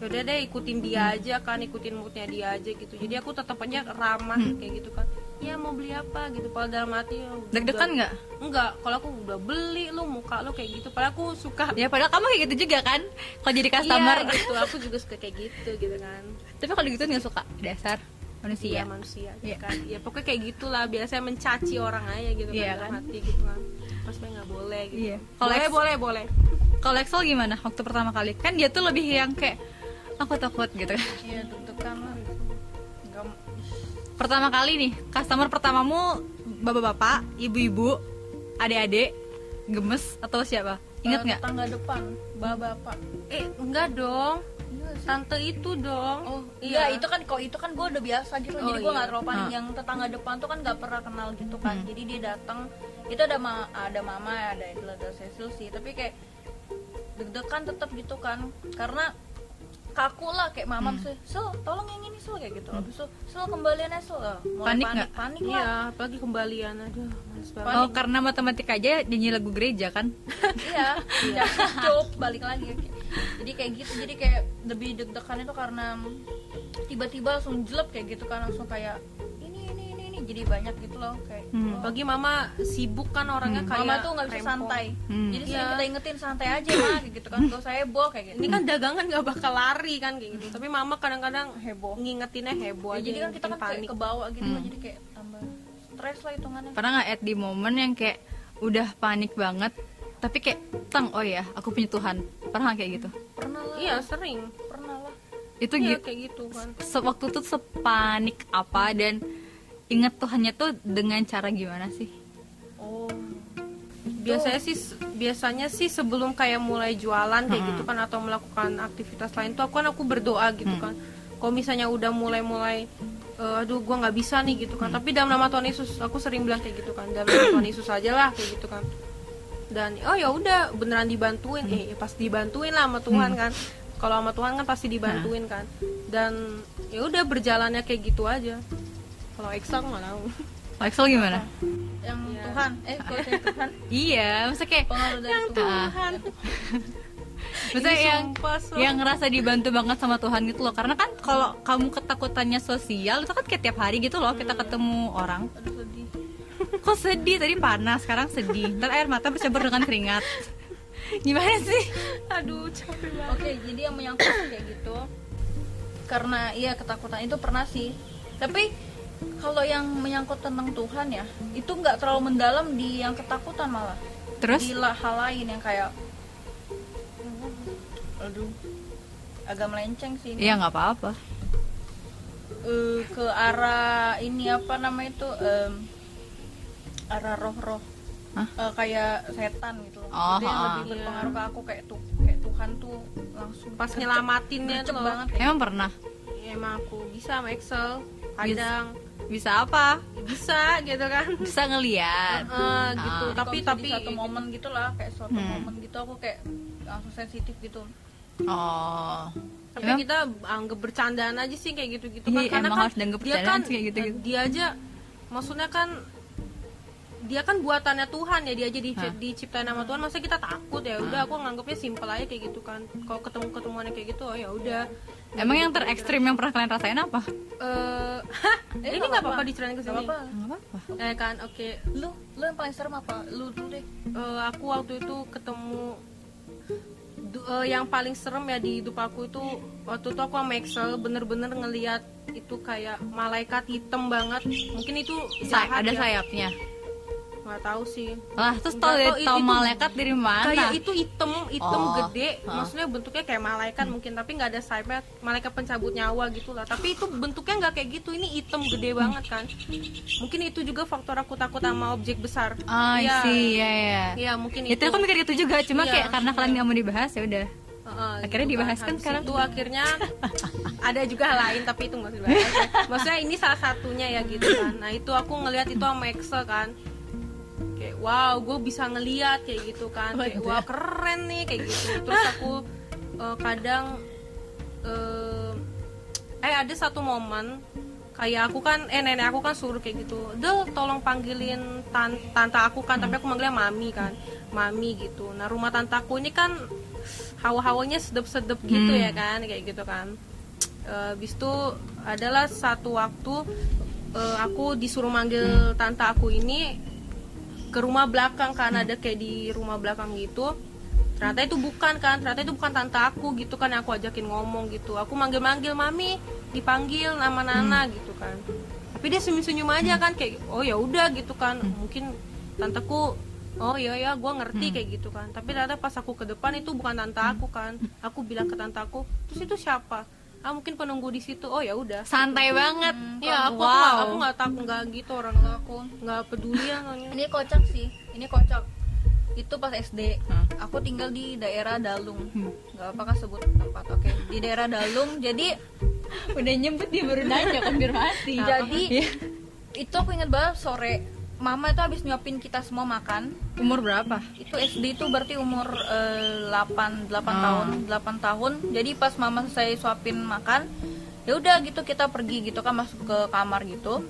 yaudah deh ikutin dia aja kan ikutin moodnya dia aja gitu jadi aku tetap aja ramah kayak gitu kan ya mau beli apa gitu kalau dalam hati ya Deg-degan nggak? enggak kalau aku udah beli lu muka lu kayak gitu padahal aku suka Ya padahal kamu kayak gitu juga kan, kalau jadi customer. Iya gitu, aku juga suka kayak gitu gitu kan. Tapi kalau gitu nggak suka dasar Iya manusia. manusia Iya. kan. Ya pokoknya kayak gitulah biasanya mencaci orang aja gitu Iya, kan, dalam kan? hati gitu kan. Pas nggak boleh gitu. Iya. Kalau Boleh ex- boleh boleh. Kalau Excel gimana waktu pertama kali? Kan dia tuh lebih yang kayak aku takut gitu kan. iya deg-degan lah Pertama kali nih, customer pertamamu bapak-bapak, ibu-ibu, adik-adik, gemes atau siapa? Ingat nggak? tetangga depan bapak-bapak Eh enggak dong. Iya. Tante itu dong. Oh iya itu kan kok itu kan gue udah biasa gitu Oh, jadi gue iya. nggak terlalu panik yang tetangga depan tuh kan nggak pernah kenal gitu kan Hmm. jadi dia datang itu ada ma ada mama ada ada Cecil sih tapi kayak deg-degan tetap gitu kan karena kaku lah kayak mama Hmm. bisa Sil tolong yang ini Sil kayak gitu habis itu Sil kembalian Sil lah mulai Panik panik nggak? panik Iya, lah apalagi kembalian aduh. Panik. Oh, karena matematika aja nyanyi lagu gereja kan? iya iya hidup balik lagi jadi kayak gitu jadi kayak lebih deg-degan itu karena tiba-tiba langsung jelek kayak gitu kan langsung kayak jadi banyak gitu loh kayak Hmm. Bagi mama sibuk kan orangnya kayak mama tuh nggak bisa rempong. santai Hmm. jadi sering Iya. kita ingetin santai aja mah kayak gitu kan gak usah heboh kayak gitu Ini kan dagangan nggak bakal lari kan kayak gitu. Tapi mama kadang-kadang heboh ngingetinnya heboh Ya, aja. jadi kan kita kan kayak kebawa gitu Hmm. loh jadi kayak tambah stres lah hitungannya Pernah nggak at di momen yang kayak udah panik banget, tapi kayak tang, oh ya, aku punya Tuhan. Pernah kayak gitu? pernah lah Iya sering. pernah lah Itu Iya gitu. kayak gitu kan. Sewaktu tuh sepanik apa dan inget Tuhannya tuh dengan cara gimana sih? oh. Biasanya sih biasanya sih sebelum kayak mulai jualan kayak Hmm. gitu kan atau melakukan aktivitas lain tuh aku kan aku berdoa gitu Hmm. kan. Kalau misalnya udah mulai mulai eh, aduh gua nggak bisa nih gitu kan. Tapi dalam nama Tuhan Yesus aku sering bilang kayak gitu kan. Dalam nama Tuhan Yesus aja lah kayak gitu kan. Dan oh ya udah beneran dibantuin. Eh pas dibantuin lah sama Tuhan kan. Kalau sama Tuhan kan pasti dibantuin kan. Dan ya udah berjalannya kayak gitu aja kalau Excel nggak tahu. Kalau Excel gimana? yang Iya. Tuhan. Eh kalau Tuhan. Iya, maksudnya kayak yang Tuhan. Tuhan. Maksudnya Ini yang sumpah, so. yang ngerasa dibantu banget sama Tuhan gitu loh. Karena kan kalau kamu ketakutannya sosial itu kan kayak tiap hari gitu loh kita ketemu orang. Aduh sedih. Kok sedih? Tadi panas sekarang sedih. Ntar air mata bercampur dengan keringat. Gimana sih? Aduh capek banget. Oke, jadi yang menyangkut kayak gitu karena iya ketakutan itu pernah sih. Tapi kalau yang menyangkut tentang Tuhan ya, itu nggak terlalu mendalam di yang ketakutan malah. terus Di hal lain yang kayak aduh agak melenceng sih ini. ya nggak apa-apa Eh, ke arah ini apa namanya itu em, arah roh-roh Hah? Eh, kayak setan gitu loh. Oh, Itu yang lebih berpengaruh ke aku kayak tuh kayak Tuhan tuh langsung pas nyelamatinnya tuh banget ya. emang pernah Ya, emang aku bisa sama Excel kadang bisa apa bisa gitu kan bisa ngeliat Eh, gitu Ah. tapi Kalau tapi di satu momen gitu lah kayak suatu Hmm. momen gitu aku kayak langsung sensitif gitu oh tapi Emang? kita anggap bercandaan aja sih kayak gitu gitu Iya, kan karena emang kan harus dia kan sih kayak gitu-gitu. eh, dia aja maksudnya kan dia kan buatannya Tuhan ya dia aja di, Hah. diciptain sama Tuhan masa kita takut ya udah aku nganggapnya simpel aja kayak gitu kan kalau ketemu ketemuannya kayak gitu oh ya udah emang yang terekstrim yang pernah kalian rasain apa? Eh, hah, ini nggak apa-apa. diceritain ke sini. nggak apa-apa. Eh kan oke. Lu lu yang paling serem apa? Lu dulu deh. Eh, aku waktu itu ketemu eh, yang paling serem ya di hidup aku itu waktu itu aku sama Excel bener-bener ngeliat itu kayak malaikat hitam banget. Mungkin itu Say- jahat ada ya. sayapnya nggak tahu sih. Lah terus tau tahu, tau itu- malaikat dari mana? Kayak itu hitam hitam Oh, gede. Maksudnya bentuknya kayak malaikat mungkin tapi nggak ada sayapnya malaikat pencabut nyawa gitu lah tapi itu bentuknya nggak kayak gitu. Ini hitam gede banget kan. Mungkin itu juga faktor aku takut sama objek besar. Iya. sih ya ya Iya. Mungkin itu itu. aku mikir gitu juga. Cuma Iya, kayak karena kalian nggak mau dibahas ya udah. Heeh, Akhirnya gitu dibahas kan Habis sekarang? itu akhirnya ada juga hal lain tapi itu nggak dibahas. Maksudnya ini salah satunya ya gitu kan. Nah itu aku ngelihat itu sama Excel kan kayak wow gue bisa ngeliat kayak gitu kan. Kayak wah ya? keren nih kayak gitu. Terus aku eh, kadang eh, eh ada satu momen kayak aku kan eh nenek aku kan suruh kayak gitu Del tolong panggilin tan tante aku kan tapi aku manggilnya mami kan mami gitu. Nah rumah tante aku ini kan hawa-hawanya sedep-sedep gitu Hmm. ya kan kayak gitu kan. Eh, Habis itu adalah satu waktu eh, aku disuruh manggil tante aku ini ke rumah belakang kan ada kayak di rumah belakang gitu. Ternyata itu bukan kan ternyata itu bukan tante aku gitu kan yang aku ajakin ngomong gitu. Aku manggil-manggil mami dipanggil nama Nana gitu kan. Tapi dia senyum-senyum aja kan kayak oh ya udah gitu kan. Mungkin tanteku oh iya ya gue ngerti kayak gitu kan. Tapi ternyata pas aku ke depan itu bukan tante aku kan. Aku bilang ke tante aku terus itu siapa ah mungkin penunggu di situ. Oh ya udah. Santai banget. Ya aku wow. nggak- aku nggak takut nggak gitu orang aku. Nggak peduli ya ini kocak sih. Ini kocak. Itu pas SD Hah? aku tinggal di daerah Dalung. Hmm. nggak apakah sebut tempat oke. Di daerah Dalung jadi udah nyebut dia baru nanya konfirmasi jadi Iya. itu aku inget banget sore mama itu habis nyuapin kita semua makan. Umur berapa? Itu SD itu berarti umur eh, 8 8 Ah. tahun 8 tahun. Jadi pas mama saya suapin makan ya udah gitu kita pergi gitu kan masuk ke kamar gitu.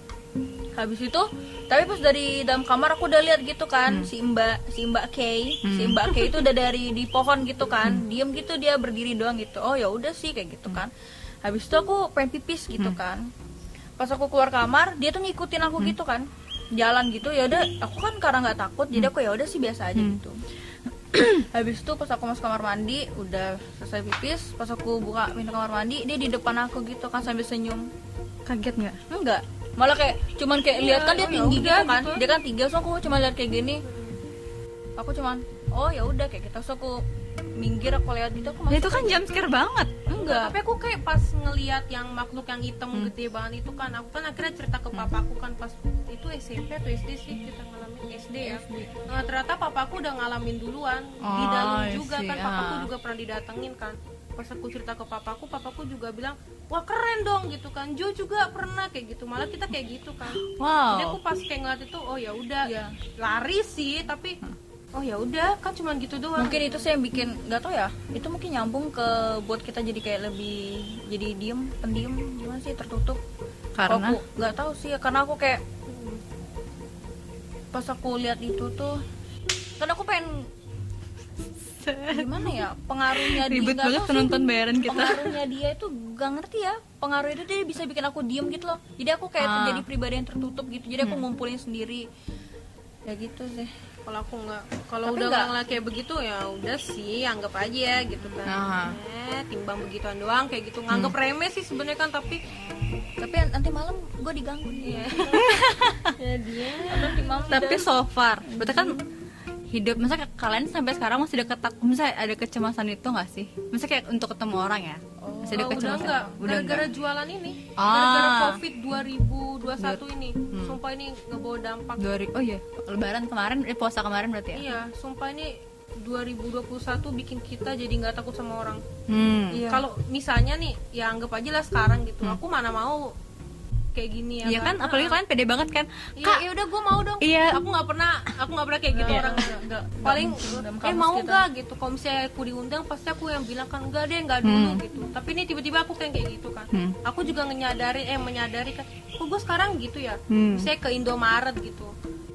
Habis itu tapi pas dari dalam kamar aku udah lihat gitu kan si mbak si mbak Kay si mbak Kay itu udah dari di pohon gitu kan. Diem gitu dia berdiri doang gitu. Oh ya udah sih kayak gitu kan. Habis itu aku pengen pipis gitu kan. Pas aku keluar kamar dia tuh ngikutin aku gitu kan jalan gitu ya udah aku kan karena nggak takut jadi aku ya udah sih biasa aja Hmm. gitu. Habis itu pas aku masuk kamar mandi udah selesai pipis pas aku buka pintu kamar mandi dia di depan aku gitu kan sambil senyum. Kaget nggak? Enggak malah kayak cuman kayak Iya, lihat kan dia ya tinggi gitu kan gitu. dia kan tinggi so aku cuma lihat kayak gini. Aku cuman oh ya udah kayak gitu so aku minggir aku lihat gitu aku ya masuk itu kan jam scare banget. Enggak. Tapi aku kayak pas ngelihat yang makhluk yang hitam Hmm. gede banget itu kan aku kan akhirnya cerita ke papaku kan pas itu SMP atau SD sih kita ngalamin? SD ya. Nah, ternyata papaku udah ngalamin duluan di Oh, dalam I juga kan papaku Ah. juga pernah didatengin kan. Pas aku cerita ke papaku papaku juga bilang wah keren dong gitu kan. Jo juga pernah kayak gitu malah kita kayak gitu kan. Jadi aku wow pas kayak ngeliat itu oh ya udah Iya. lari sih tapi oh ya udah kan cuman gitu doang. Mungkin itu sih yang bikin nggak tau ya. Itu mungkin nyambung ke buat kita jadi kayak lebih jadi diem pendiam. Gimana sih tertutup? Karena? Aku nggak tahu sih karena aku kayak pas aku lihat itu tuh kan aku pengen gimana ya pengaruhnya dia ribet nggak banget penonton bayaran kita. pengaruhnya dia itu gak ngerti ya. Pengaruh itu dia bisa bikin aku diem gitu loh. Jadi aku kayak Ah. Hmm. jadi pribadi yang tertutup gitu. Jadi aku ngumpulin sendiri. Ya gitu sih kalau aku nggak kalau udah nggak- ngeliat kayak begitu ya udah sih anggap aja gitu kan. Aha. eh timbang begituan doang kayak gitu. Nganggap Hmm. remeh sih sebenarnya kan tapi tapi nanti malam gue diganggu nih. Ya dia. Nanti malam tapi udah- so far berarti kan hidup masa kalian sampai sekarang masih ada ketak misalnya ada kecemasan itu nggak sih? Masa kayak untuk ketemu orang ya? Masih ada Oh, udah kecemasan? enggak udah gara-gara enggak jualan ini. Ah. gara-gara covid 2021 ini. Hmm. Sumpah ini ngebawa dampak. Dua ri- oh iya. Lebaran kemarin eh, puasa kemarin berarti ya? Iya sumpah ini 2021 bikin kita jadi nggak takut sama orang. Hmm. Iya. kalau misalnya nih ya anggap aja lah sekarang gitu. Aku mana mau kayak gini ya Iya kan, apalagi kalian pede banget kan. Iya, Kak, ya udah gue mau dong. Iya. Aku nggak pernah, aku nggak pernah kayak gitu Iya. orang. enggak Paling eh mau kita. gak gitu. Kalau misalnya aku diundang pasti aku yang bilang kan enggak deh, enggak dulu Hmm. gitu. Tapi ini tiba-tiba aku kayak kayak gitu kan. Hmm. Aku juga menyadari eh menyadari kan, kok gue sekarang gitu ya. Hmm. Misalnya ke Indomaret gitu.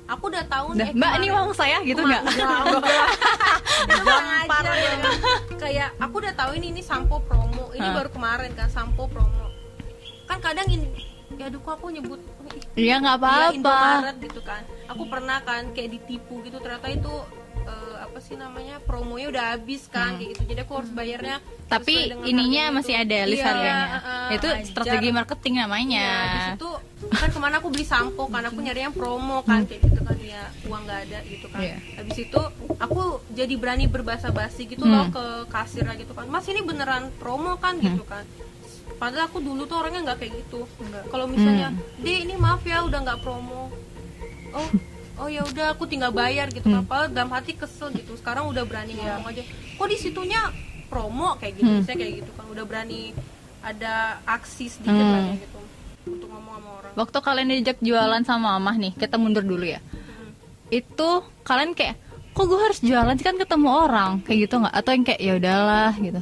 Aku udah tahu nih, eh, Mbak, ini uang saya gitu nggak? gampar kayak aku udah tahu ini ini sampo promo ini Hah. baru kemarin kan sampo promo kan kadang ini ya aduh kok aku nyebut Iya nggak ya, apa-apa. Indomaret gitu kan aku pernah kan kayak ditipu gitu ternyata itu eh, apa sih namanya promonya udah habis kan kayak gitu jadi aku harus bayarnya Hmm. Tapi ininya masih itu. ada list Iya, harganya. eh, Itu ajar. strategi marketing namanya. Ya, itu kan ke mana aku beli sampo kan aku nyari yang promo kan kayak gitu kan ya uang nggak ada gitu kan. Hmm. Iya. Habis itu aku jadi berani berbahasa basi gitu Hmm. loh ke kasir gitu kan. Mas ini beneran promo kan gitu kan. Padahal aku dulu tuh orangnya nggak kayak gitu. Kalau misalnya, Hmm. "Di ini maaf ya udah nggak promo." Oh, oh ya udah aku tinggal bayar gitu Hmm. Padahal dalam hati kesel gitu. Sekarang udah berani ngomong aja. Kok di situnya promo kayak gitu. Hmm. Saya kayak gitu kan. Udah berani ada aksi sedikit Hmm. lah kayak gitu untuk ngomong sama orang. Waktu kalian diajak jualan sama mamah nih, kita mundur dulu ya. Hmm. Itu kalian kayak, kok gue harus jualan sih kan ketemu orang kayak gitu nggak? Atau yang kayak ya udahlah gitu.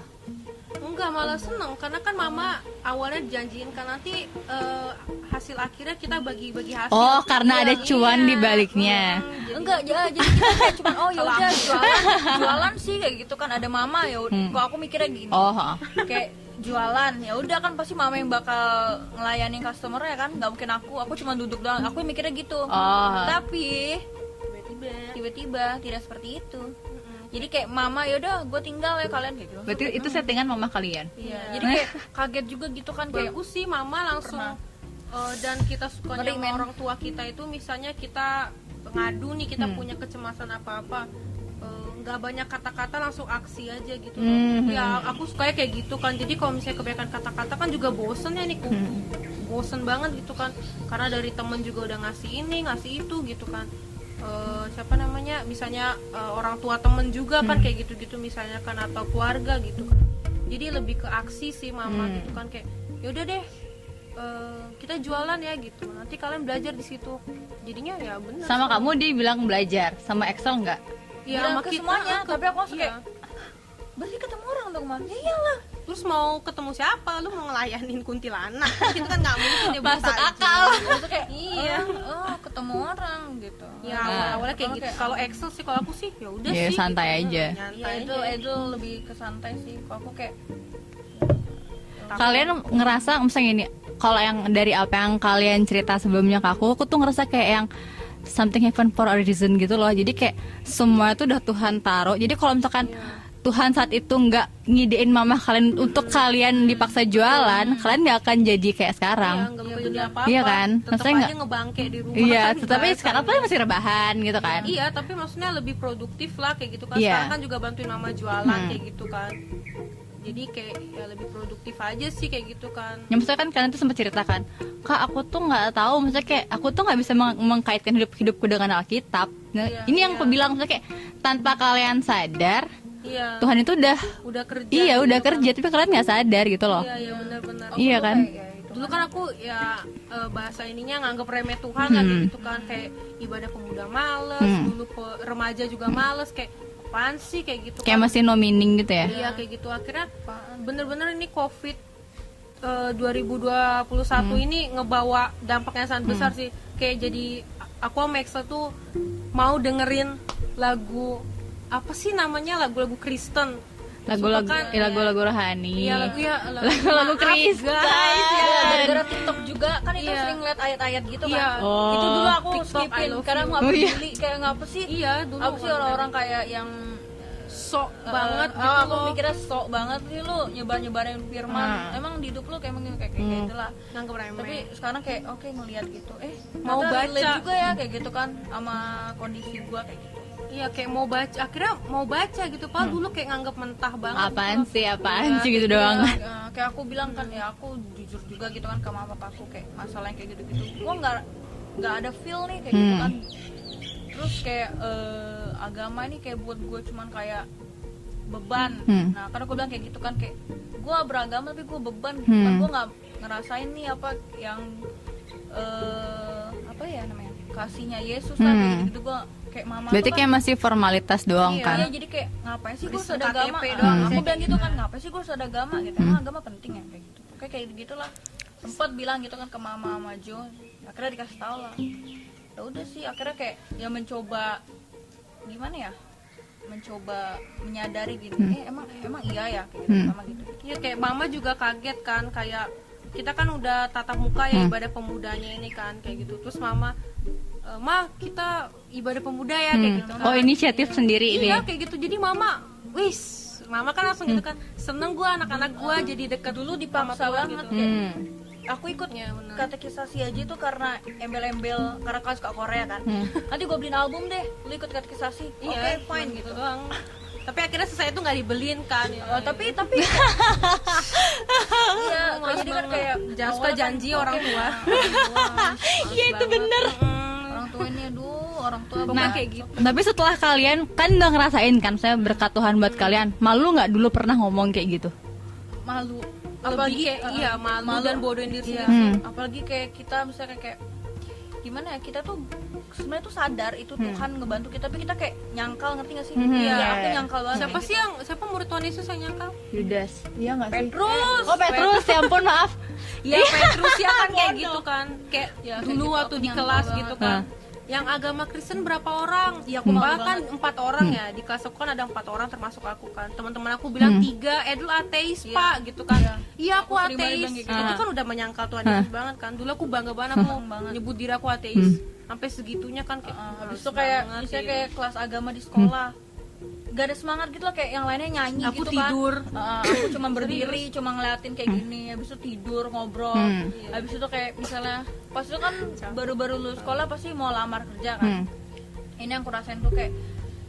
Enggak malah seneng karena kan mama awalnya janjiin kan nanti eh, hasil akhirnya kita bagi-bagi hasil. Oh, karena ada Iya, cuan iya. di baliknya. Hmm, jadi- enggak ya jadi kita kayak cuman oh ya udah jualan jualan sih kayak gitu kan ada mama ya Hmm. kok aku mikirnya gini Oh, kayak jualan ya udah kan pasti mama yang bakal ngelayanin customer ya kan nggak mungkin aku aku cuma duduk doang aku mikirnya gitu Oh. tapi tiba-tiba. tiba-tiba tidak seperti itu jadi kayak mama ya udah gue tinggal ya kalian kayak gitu. Berarti itu settingan mamah kalian. iya jadi kayak kaget juga gitu kan kayak Bagus sih mama langsung eh, dan kita sukanya Ngeri, sama orang tua kita itu misalnya kita ngadu nih kita Hmm. punya kecemasan apa-apa eh, nggak banyak kata-kata langsung aksi aja gitu Hmm. ya aku sukanya kayak gitu kan. Jadi kalau misalnya kebanyakan kata-kata kan juga bosen ya nih Hmm. bosen banget gitu kan. Karena dari temen juga udah ngasih ini ngasih itu gitu kan Eh, siapa namanya misalnya eh, orang tua temen juga kan Hmm. kayak gitu-gitu misalnya kan atau keluarga gitu kan jadi lebih ke aksi sih mama Hmm. gitu kan kayak yaudah deh eh, kita jualan ya gitu nanti kalian belajar di situ jadinya ya bener Sama kamu dia bilang belajar, sama Excel nggak? ya Bilang sama ke kita semuanya, ke- tapi aku langsung iya. kayak, berarti ketemu orang dong man ya iyalah terus mau ketemu siapa lu mau ngelayanin kuntilanak itu kan nggak mungkin dia beli Masuk akal. itu kayak Iya. oh, oh, ketemu orang gitu ya Nah. awal awalnya kayak gitu kalau Excel sih kalau aku sih ya udah Ya, sih santai gitu. aja. Ya itu itu lebih ke santai sih kalau aku kayak Kalian ngerasa misalnya ini, kalau yang dari apa yang kalian cerita sebelumnya ke aku, aku tuh ngerasa kayak yang something happen for a reason gitu loh. Jadi kayak semua itu udah Tuhan taruh. Jadi kalau misalkan Tuhan saat itu nggak ngidein mama kalian untuk kalian dipaksa jualan, kalian nggak akan jadi kayak Iya, sekarang. jadi apa-apa. Iya kan? Tetep Maksudnya nggak- ngebangke di rumah. Iya, kan, tetapi sekarang tuh masih rebahan gitu kan. Iya, tapi maksudnya lebih produktif lah kayak gitu kan. Iya. Sekarang kan juga bantuin mama jualan Hmm. kayak gitu kan. Jadi kayak ya lebih produktif aja sih kayak gitu kan. Ya maksudnya kan kalian tuh sempat ceritakan, kak aku tuh nggak tahu, maksudnya kayak aku tuh nggak bisa meng- mengkaitkan hidup hidupku dengan Alkitab. Nah, Iya, ini yang iya. aku bilang, maksudnya kayak tanpa kalian sadar, Iya. Tuhan itu udah, Udah kerja. iya gitu udah kan. kerja, tapi kalian nggak sadar gitu loh. Iya, iya benar-benar. Iya kan? ya itu Dulu kan aku ya eh, bahasa ininya nganggep remeh Tuhan lah kayak Hmm. gitu kan kayak ibadah pemuda males, Hmm. dulu pe- remaja juga males kayak apaan sih kayak gitu Kayak kan. masih no meaning gitu ya. Iya kayak gitu akhirnya bener-bener ini covid eh, 2021 Hmm. ini ngebawa dampaknya sangat besar sih kayak jadi aku sama Excel tuh mau dengerin lagu apa sih namanya lagu-lagu Kristen Lagu-lagu, kan, eh, lagu-lagu rohani. Iya lagu ya Lagu-lagu Kristen. guys ya Iya, gara-gara TikTok juga kan itu Iya. sering lihat ayat-ayat gitu Iya. kan. Oh. Itu dulu aku TikTok, skipin karena you. nggak Oh, iya. peduli kayak ngapa sih? iya dulu Apa sih orang-orang kayak yang sok eh, banget oh, gitu aku loh mikirnya sok banget sih lu nyebar-nyebarin firman. Hmm. Emang di hidup lu kayak kayak kayak, kayak Hmm. gitu lah. nganggep remeh Tapi sekarang kayak oke ngelihat gitu. Eh, Mau baca. juga ya kayak gitu kan sama kondisi gua kayak gitu. Iya kayak mau baca akhirnya mau baca gitu padahal dulu kayak nganggep mentah banget Hmm. Apaan gitu. sih, apaan Iya, sih gitu doang. ya, kayak aku bilang kan ya aku jujur juga gitu kan ke mama papaku kayak masalah yang kayak gitu-gitu gua nggak nggak ada feel nih kayak gitu Hmm. kan terus kayak eh, agama ini kayak buat gue cuman kayak beban Hmm. nah karena gue bilang kayak gitu kan kayak gue beragama tapi gue beban Hmm. kan gue nggak ngerasain nih apa yang eh apa ya namanya kasihnya Yesus lah kayak Hmm. gitu gue kayak mama Berarti kayak masih formalitas doang iya, kan? iya, jadi kayak ngapain sih gue sudah agama doang, aku bilang gitu gitu. kan ngapain sih gue sudah agama gitu? Emang agama penting ya kayak gitu. Kayak kayak gitulah sempat bilang gitu kan ke mama sama Jo. Akhirnya dikasih tahu lah. Ya udah sih akhirnya kayak ya mencoba gimana ya? Mencoba menyadari gini eh emang emang iya ya kayak gitu Hmm. sama gitu. Iya kayak mama juga kaget kan kayak kita kan udah tatap muka ya ibadah pemudanya ini kan kayak gitu. Terus mama e, ma kita ibadah pemuda ya kayak Hmm. gitu kan Oh inisiatif sendiri iya nih. kayak gitu jadi mama wis mama kan langsung gitu kan seneng gua anak-anak gua jadi dekat dulu dipaksa Tuhan banget gitu. kayak Hmm. aku ikut Ya, benar. katekisasi aja itu karena embel-embel karena kan suka Korea kan Hmm. nanti gue beliin album deh lu ikut katekisasi oke iya fine cuman gitu doang tapi akhirnya selesai itu nggak dibeliin kan Oh, tapi tapi iya jadi kan kayak jangan suka kan, janji orang tua Iya itu bener. Banget. kayak gitu Tapi setelah kalian kan udah ngerasain kan, saya berkat Tuhan buat kalian. Malu nggak dulu pernah ngomong kayak gitu? malu apalagi kayak uh, iya malu, dan bodohin diri iya, sendiri Hmm. apalagi kayak kita misalnya kayak gimana ya kita tuh sebenarnya tuh sadar itu Tuhan ngebantu kita tapi kita kayak nyangkal ngerti gak sih Hmm, iya iya, aku iya. nyangkal banget siapa sih yang siapa murid Tuhan Yesus yang nyangkal Yudas. Iya nggak sih? Petrus Oh Petrus, ya ampun maaf. ya Petrus ya kan kayak gitu kan kayak Ya, kayak dulu gitu, waktu di kelas banget. gitu kan Nah. Yang agama Kristen berapa orang? Ya aku Hmm. bahkan empat orang ya. Di kelas aku kan ada empat orang termasuk aku kan. Teman-teman aku bilang Hmm. tiga Edul ateis pak gitu kan. Iya. iya aku Aku ateis. kayak itu gitu. kan udah menyangkal Tuhan. Yesus banget kan. Dulu aku bangga banget aku nyebut diri aku ateis. Sampai segitunya kan kayak Uh, habis itu kayak misalnya kayak kelas agama di sekolah gak ada semangat gitu lah kayak yang lainnya nyanyi Aku gitu tidur. kan Uh, aku cuma berdiri cuma ngeliatin kayak gini habis itu tidur ngobrol Hmm. habis itu kayak misalnya pas itu kan baru-baru lulus sekolah pasti mau lamar kerja kan Hmm. ini yang aku rasain tuh kayak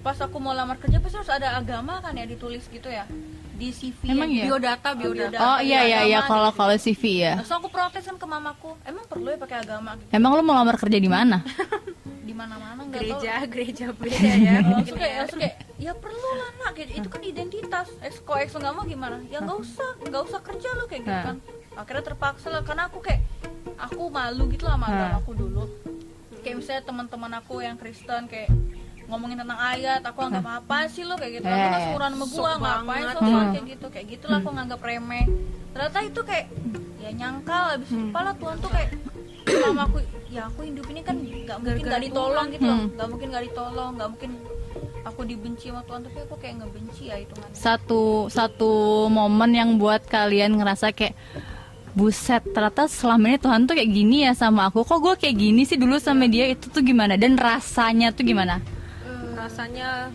pas aku mau lamar kerja pasti harus ada agama kan ya ditulis gitu ya di CV Emang iya? biodata biodata Oh iya iya iya agama kalau gitu. kalau CV ya. Terus aku protes kan ke mamaku emang perlu ya pakai agama gitu Emang lu mau lamar kerja di mana? mana-mana nggak tahu. gereja gereja beda ya. Langsung kayak langsung kayak ya perlu lah nak. Itu kan identitas. Ex kok ex nggak mau gimana? Ya nggak usah nggak usah kerja lu kayak gitu kan. Akhirnya terpaksa lah karena aku kayak aku malu gitu lah sama agama aku dulu. Kayak misalnya teman-teman aku yang Kristen kayak ngomongin tentang ayat aku anggap apa sih lo? Kayak gitu. Aku Eh, nggak seumuran sama gua ngapain Hmm. kayak gitu. Kayak gitulah aku nganggap remeh. Ternyata itu kayak ya nyangkal habis Hmm. kepala Tuhan tuh kayak selama aku ya aku hidup ini kan nggak mungkin nggak ditolong gitu loh. Hmm. nggak mungkin nggak ditolong nggak mungkin aku dibenci sama Tuhan tapi aku kayak ngebenci ya hitungannya. Satu satu momen yang buat kalian ngerasa kayak buset ternyata selama ini Tuhan tuh kayak gini ya sama aku. Kok gue kayak gini sih dulu sama dia? Itu tuh gimana? Dan rasanya tuh gimana? Rasanya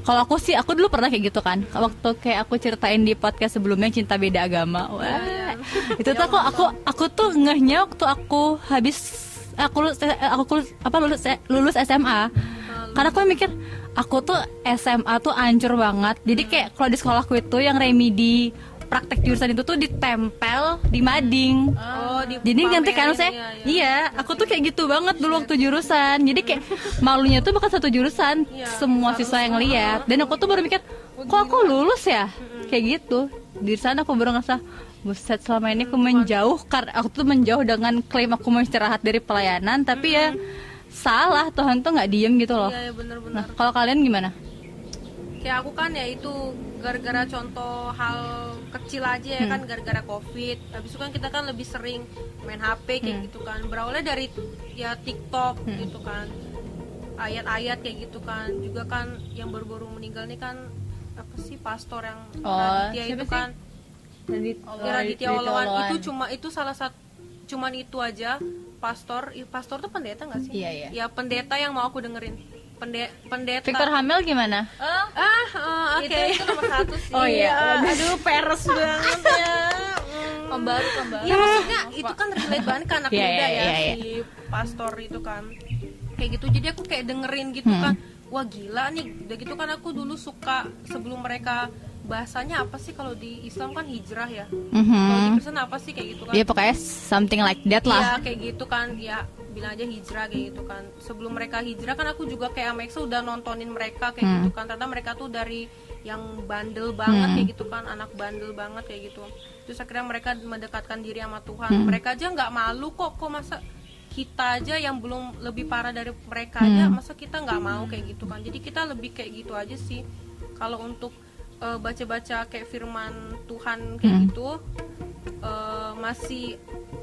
kalau aku sih aku dulu pernah kayak gitu kan. Waktu kayak aku ceritain di podcast sebelumnya cinta beda agama. Wah itu tuh aku aku aku tuh ngehnya waktu aku habis aku lulus aku lulus, apa lulus lulus SMA karena aku mikir aku tuh SMA tuh ancur banget. Jadi kayak kalau di sekolahku itu yang remedi praktek jurusan itu tuh ditempel di mading. Oh di jadi nanti kan saya iya, iya. iya aku tuh kayak gitu banget dulu waktu jurusan. Jadi kayak malunya tuh bukan satu jurusan Iya, semua siswa yang lihat. Dan aku tuh baru mikir kok aku lulus ya? Kayak gitu. Di sana aku baru ngerasa buset selama ini aku menjauh karena aku tuh menjauh dengan klaim aku mau istirahat dari pelayanan tapi ya salah Tuhan tuh nggak diem gitu loh. Iya iya, nah bener-bener kalau kalian gimana? Kayak aku kan ya itu gara-gara contoh hal kecil aja ya kan gara-gara covid. Habis itu kan kita kan lebih sering main HP kayak gitu kan. Berawalnya dari ya TikTok gitu kan. Ayat-ayat kayak gitu kan. Juga kan yang baru-baru meninggal nih kan apa sih pastor yang Oh, itu sih? kan. ya Raditya Oloan. Itu cuma itu salah satu cuman itu aja. Pastor pastor tuh pendeta nggak sih? Iya, iya. ya pendeta yang mau aku dengerin. Pende, pendeta. Victor Hamel gimana? Ah ah ah, oke. Itu, itu nomor satu sih. Oh, iya. aduh peres banget ya. Hmm. pembaru pembaru. Iya maksudnya itu kan relate banget ke anak Iya, muda iya, ya iya, iya. si pastor itu kan. Kayak gitu jadi aku kayak dengerin gitu Hmm. kan. Wah gila nih. Udah gitu kan aku dulu suka sebelum mereka bahasanya apa sih kalau di Islam kan hijrah ya? Kalau di. Kristen apa sih kayak gitu kan? Ya pokoknya something like that lah. Kayak gitu kan. Ya bilang aja hijrah kayak gitu kan. Sebelum mereka hijrah kan aku juga kayak Amexa udah nontonin mereka kayak Hmm. gitu kan. Ternyata mereka tuh dari yang bandel banget Hmm. kayak gitu kan. Anak bandel banget kayak gitu. Terus akhirnya mereka mendekatkan diri sama Tuhan. Hmm. mereka aja nggak malu kok. Kok masa kita aja yang belum lebih parah dari mereka aja masa kita nggak mau kayak gitu kan. Jadi kita lebih kayak gitu aja sih. Kalau untuk eh, baca-baca kayak firman Tuhan kayak Hmm. gitu eh, masih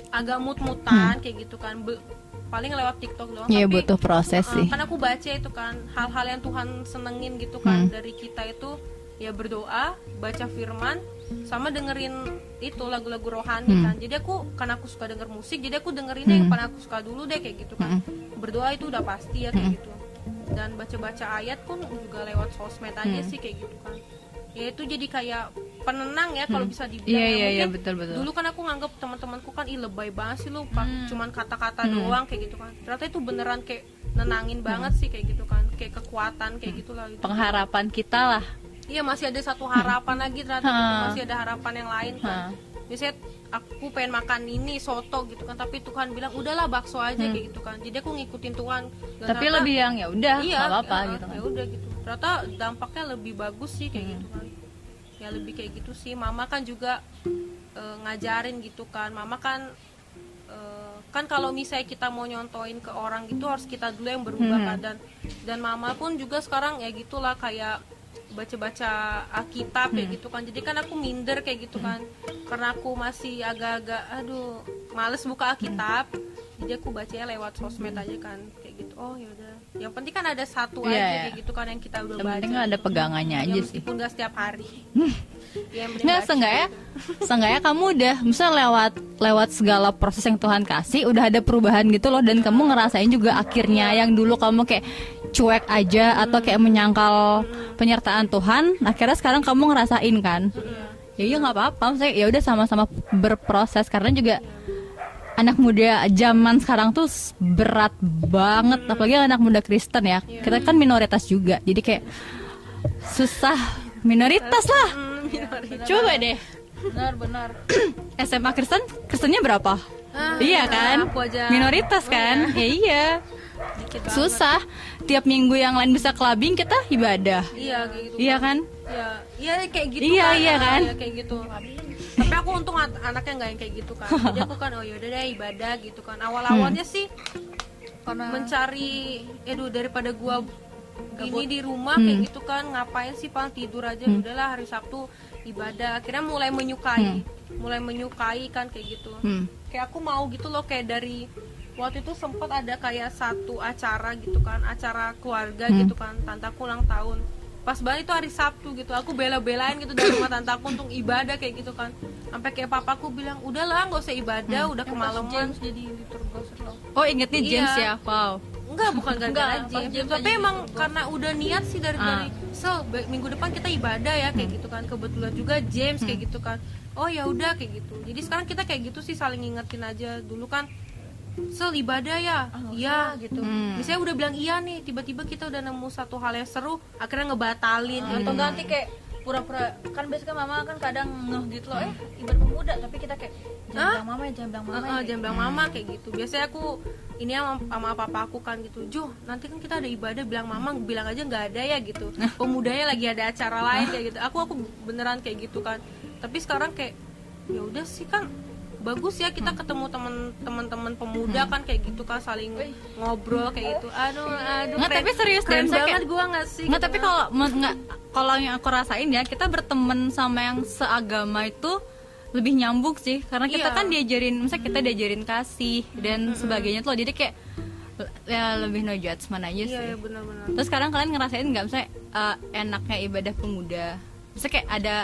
agak mut-mutan kayak gitu kan Be- paling lewat TikTok doang Iya tapi butuh proses Uh, sih. kan aku baca itu kan hal-hal yang Tuhan senengin gitu kan Hmm. dari kita itu ya berdoa baca firman sama dengerin itu lagu-lagu rohani Hmm. kan jadi aku karena aku suka denger musik jadi aku dengerinnya yang Hmm. paling aku suka dulu deh kayak gitu kan berdoa itu udah pasti ya kayak Hmm. gitu dan baca-baca ayat pun juga lewat sosmed aja Hmm. sih kayak gitu kan ya itu jadi kayak penenang ya kalau bisa dibilang iya iya Mungkin betul betul. Dulu kan aku nganggap teman-temanku kan ih lebay banget sih lu pak cuman kata-kata Hmm. doang kayak gitu kan. Ternyata itu beneran kayak nenangin banget sih kayak gitu kan. Kayak kekuatan kayak gitulah gitu. Pengharapan kita lah. Iya masih ada satu harapan lagi ternyata gitu. Ha. masih ada harapan yang lain kan. Biasanya aku pengen makan ini soto gitu kan tapi Tuhan bilang udahlah bakso aja kayak gitu kan. Jadi aku ngikutin Tuhan. Dan Hmm. Tapi ternyata- lebih yang ya udah iya nggak apa-apa ya, gitu kan. ya udah gitu ternyata dampaknya lebih bagus sih kayak Hmm. gitu kan ya lebih kayak gitu sih mama kan juga eh, ngajarin gitu kan mama kan eh, kan kalau misalnya kita mau nyontoin ke orang gitu harus kita dulu yang berubah Hmm. kan dan dan mama pun juga sekarang ya gitulah kayak baca-baca Alkitab Hmm. kayak gitu kan. Jadi kan aku minder kayak gitu kan. Karena aku masih agak-agak aduh males buka Alkitab. Jadi aku bacanya lewat sosmed aja kan kayak gitu. Oh yaudah yang penting kan ada satu Iya, aja iya. kayak gitu kan yang kita udah Yang baca. penting ada pegangannya Ya, aja sih. meskipun nggak setiap hari. Ya, yang penting Nggak, baca seenggaknya, seenggaknya kamu udah, misalnya lewat lewat segala proses yang Tuhan kasih, udah ada perubahan gitu loh, dan kamu ngerasain juga akhirnya yang dulu kamu kayak cuek aja atau kayak menyangkal penyertaan Tuhan, akhirnya sekarang kamu ngerasain kan? Ya iya nggak apa-apa, maksudnya ya udah sama-sama berproses karena juga anak muda zaman sekarang tuh berat banget, apalagi anak muda Kristen ya. Kita kan minoritas juga, jadi kayak susah minoritas lah. Minoritas. Coba deh. benar-benar SMA Kristen, Kristennya berapa? Ah, iya kan? aku aja. Minoritas Oh, kan? Ya iya. Dikit banget. Susah. Tiap minggu yang lain bisa clubbing, kita ibadah. iya kayak gitu Iya kan? Iya, iya kayak gitu Iya, kan. iya kan? iya, kayak gitu. Tapi aku untung an- anaknya nggak yang kayak gitu kan. Jadi aku kan oh yaudah deh ibadah gitu kan. Awal-awalnya Hmm. sih karena mencari aduh daripada gua gini di rumah Hmm. kayak gitu kan ngapain sih paling tidur aja udahlah hari Sabtu ibadah akhirnya mulai menyukai mulai menyukai kan kayak gitu Hmm. kayak aku mau gitu loh kayak dari waktu itu sempat ada kayak satu acara gitu kan acara keluarga Hmm. gitu kan tantaku ulang tahun pas banget itu hari Sabtu gitu aku bela-belain gitu dari rumah tantaku untuk ibadah kayak gitu kan sampai kayak papaku bilang udahlah nggak usah ibadah Hmm. udah kemalaman jadi Oh ingetnya James Iya. ya? Wow. Enggak, bukan gara-gara. James Tapi aja emang gitu, karena udah niat sih dari Ah. dari so be- minggu depan kita ibadah ya kayak gitu kan. Kebetulan juga James kayak gitu kan. Oh ya udah kayak gitu. Jadi sekarang kita kayak gitu sih saling ngingetin aja. Dulu kan Sel ibadah ya, iya gitu. Hmm. Misalnya udah bilang iya nih, tiba-tiba kita udah nemu satu hal yang seru, akhirnya ngebatalin. atau gitu. ganti kayak pura-pura kan biasanya mama kan kadang ngeh gitu loh eh ibadah pemuda tapi kita kayak jangan bilang mama ya jangan bilang mama ya, kayak jangan bilang mama kayak gitu. Biasanya aku ini sama, sama papa aku kan gitu. Jo, nanti kan kita ada ibadah bilang mama bilang aja nggak ada ya gitu. Pemudanya lagi ada acara lain kayak gitu. Aku aku beneran kayak gitu kan. Tapi sekarang kayak ya udah sih kan bagus ya kita ketemu teman-teman pemuda kan kayak gitu kan saling ngobrol kayak gitu. Aduh, aduh. Nggak, keren- tapi serius, keren banget kayak- gua nggak sih? Nggak, gitu tapi kan. kalau nggak kalau yang aku rasain ya, kita berteman sama yang seagama itu lebih nyambung sih karena kita Iya. kan diajarin misalnya kita diajarin kasih dan sebagainya tuh loh. jadi kayak ya lebih no judgment aja Iya, sih ya benar-benar. terus sekarang kalian ngerasain nggak misalnya eh, enaknya ibadah pemuda misalnya kayak ada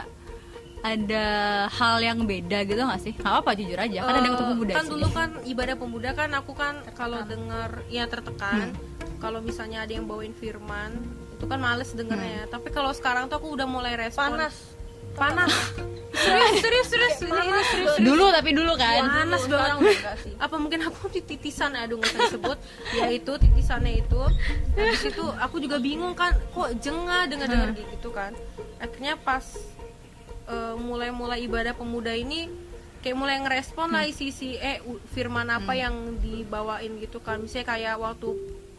ada hal yang beda gitu nggak sih? Nggak apa jujur aja. Kan ada yang untuk Eh, pemuda kan sih. dulu kan ibadah pemuda kan aku kan kalau dengar ya tertekan. Hmm. kalau misalnya ada yang bawain firman itu kan males Hmm. dengernya tapi kalau sekarang tuh aku udah mulai respon. Panas. Panas. Serius serius serius. Ini, ini serius. dulu tapi dulu kan. Panas Sekarang banget. udah enggak sih. Apa mungkin aku di titisan aduh nggak usah disebut. Ya itu titisannya itu. Habis itu aku juga bingung kan kok jengah dengar dengar Hmm. gitu kan. Akhirnya pas eh, mulai-mulai ibadah pemuda ini kayak mulai ngerespon lah isi isi eh firman apa yang dibawain gitu kan. Misalnya kayak waktu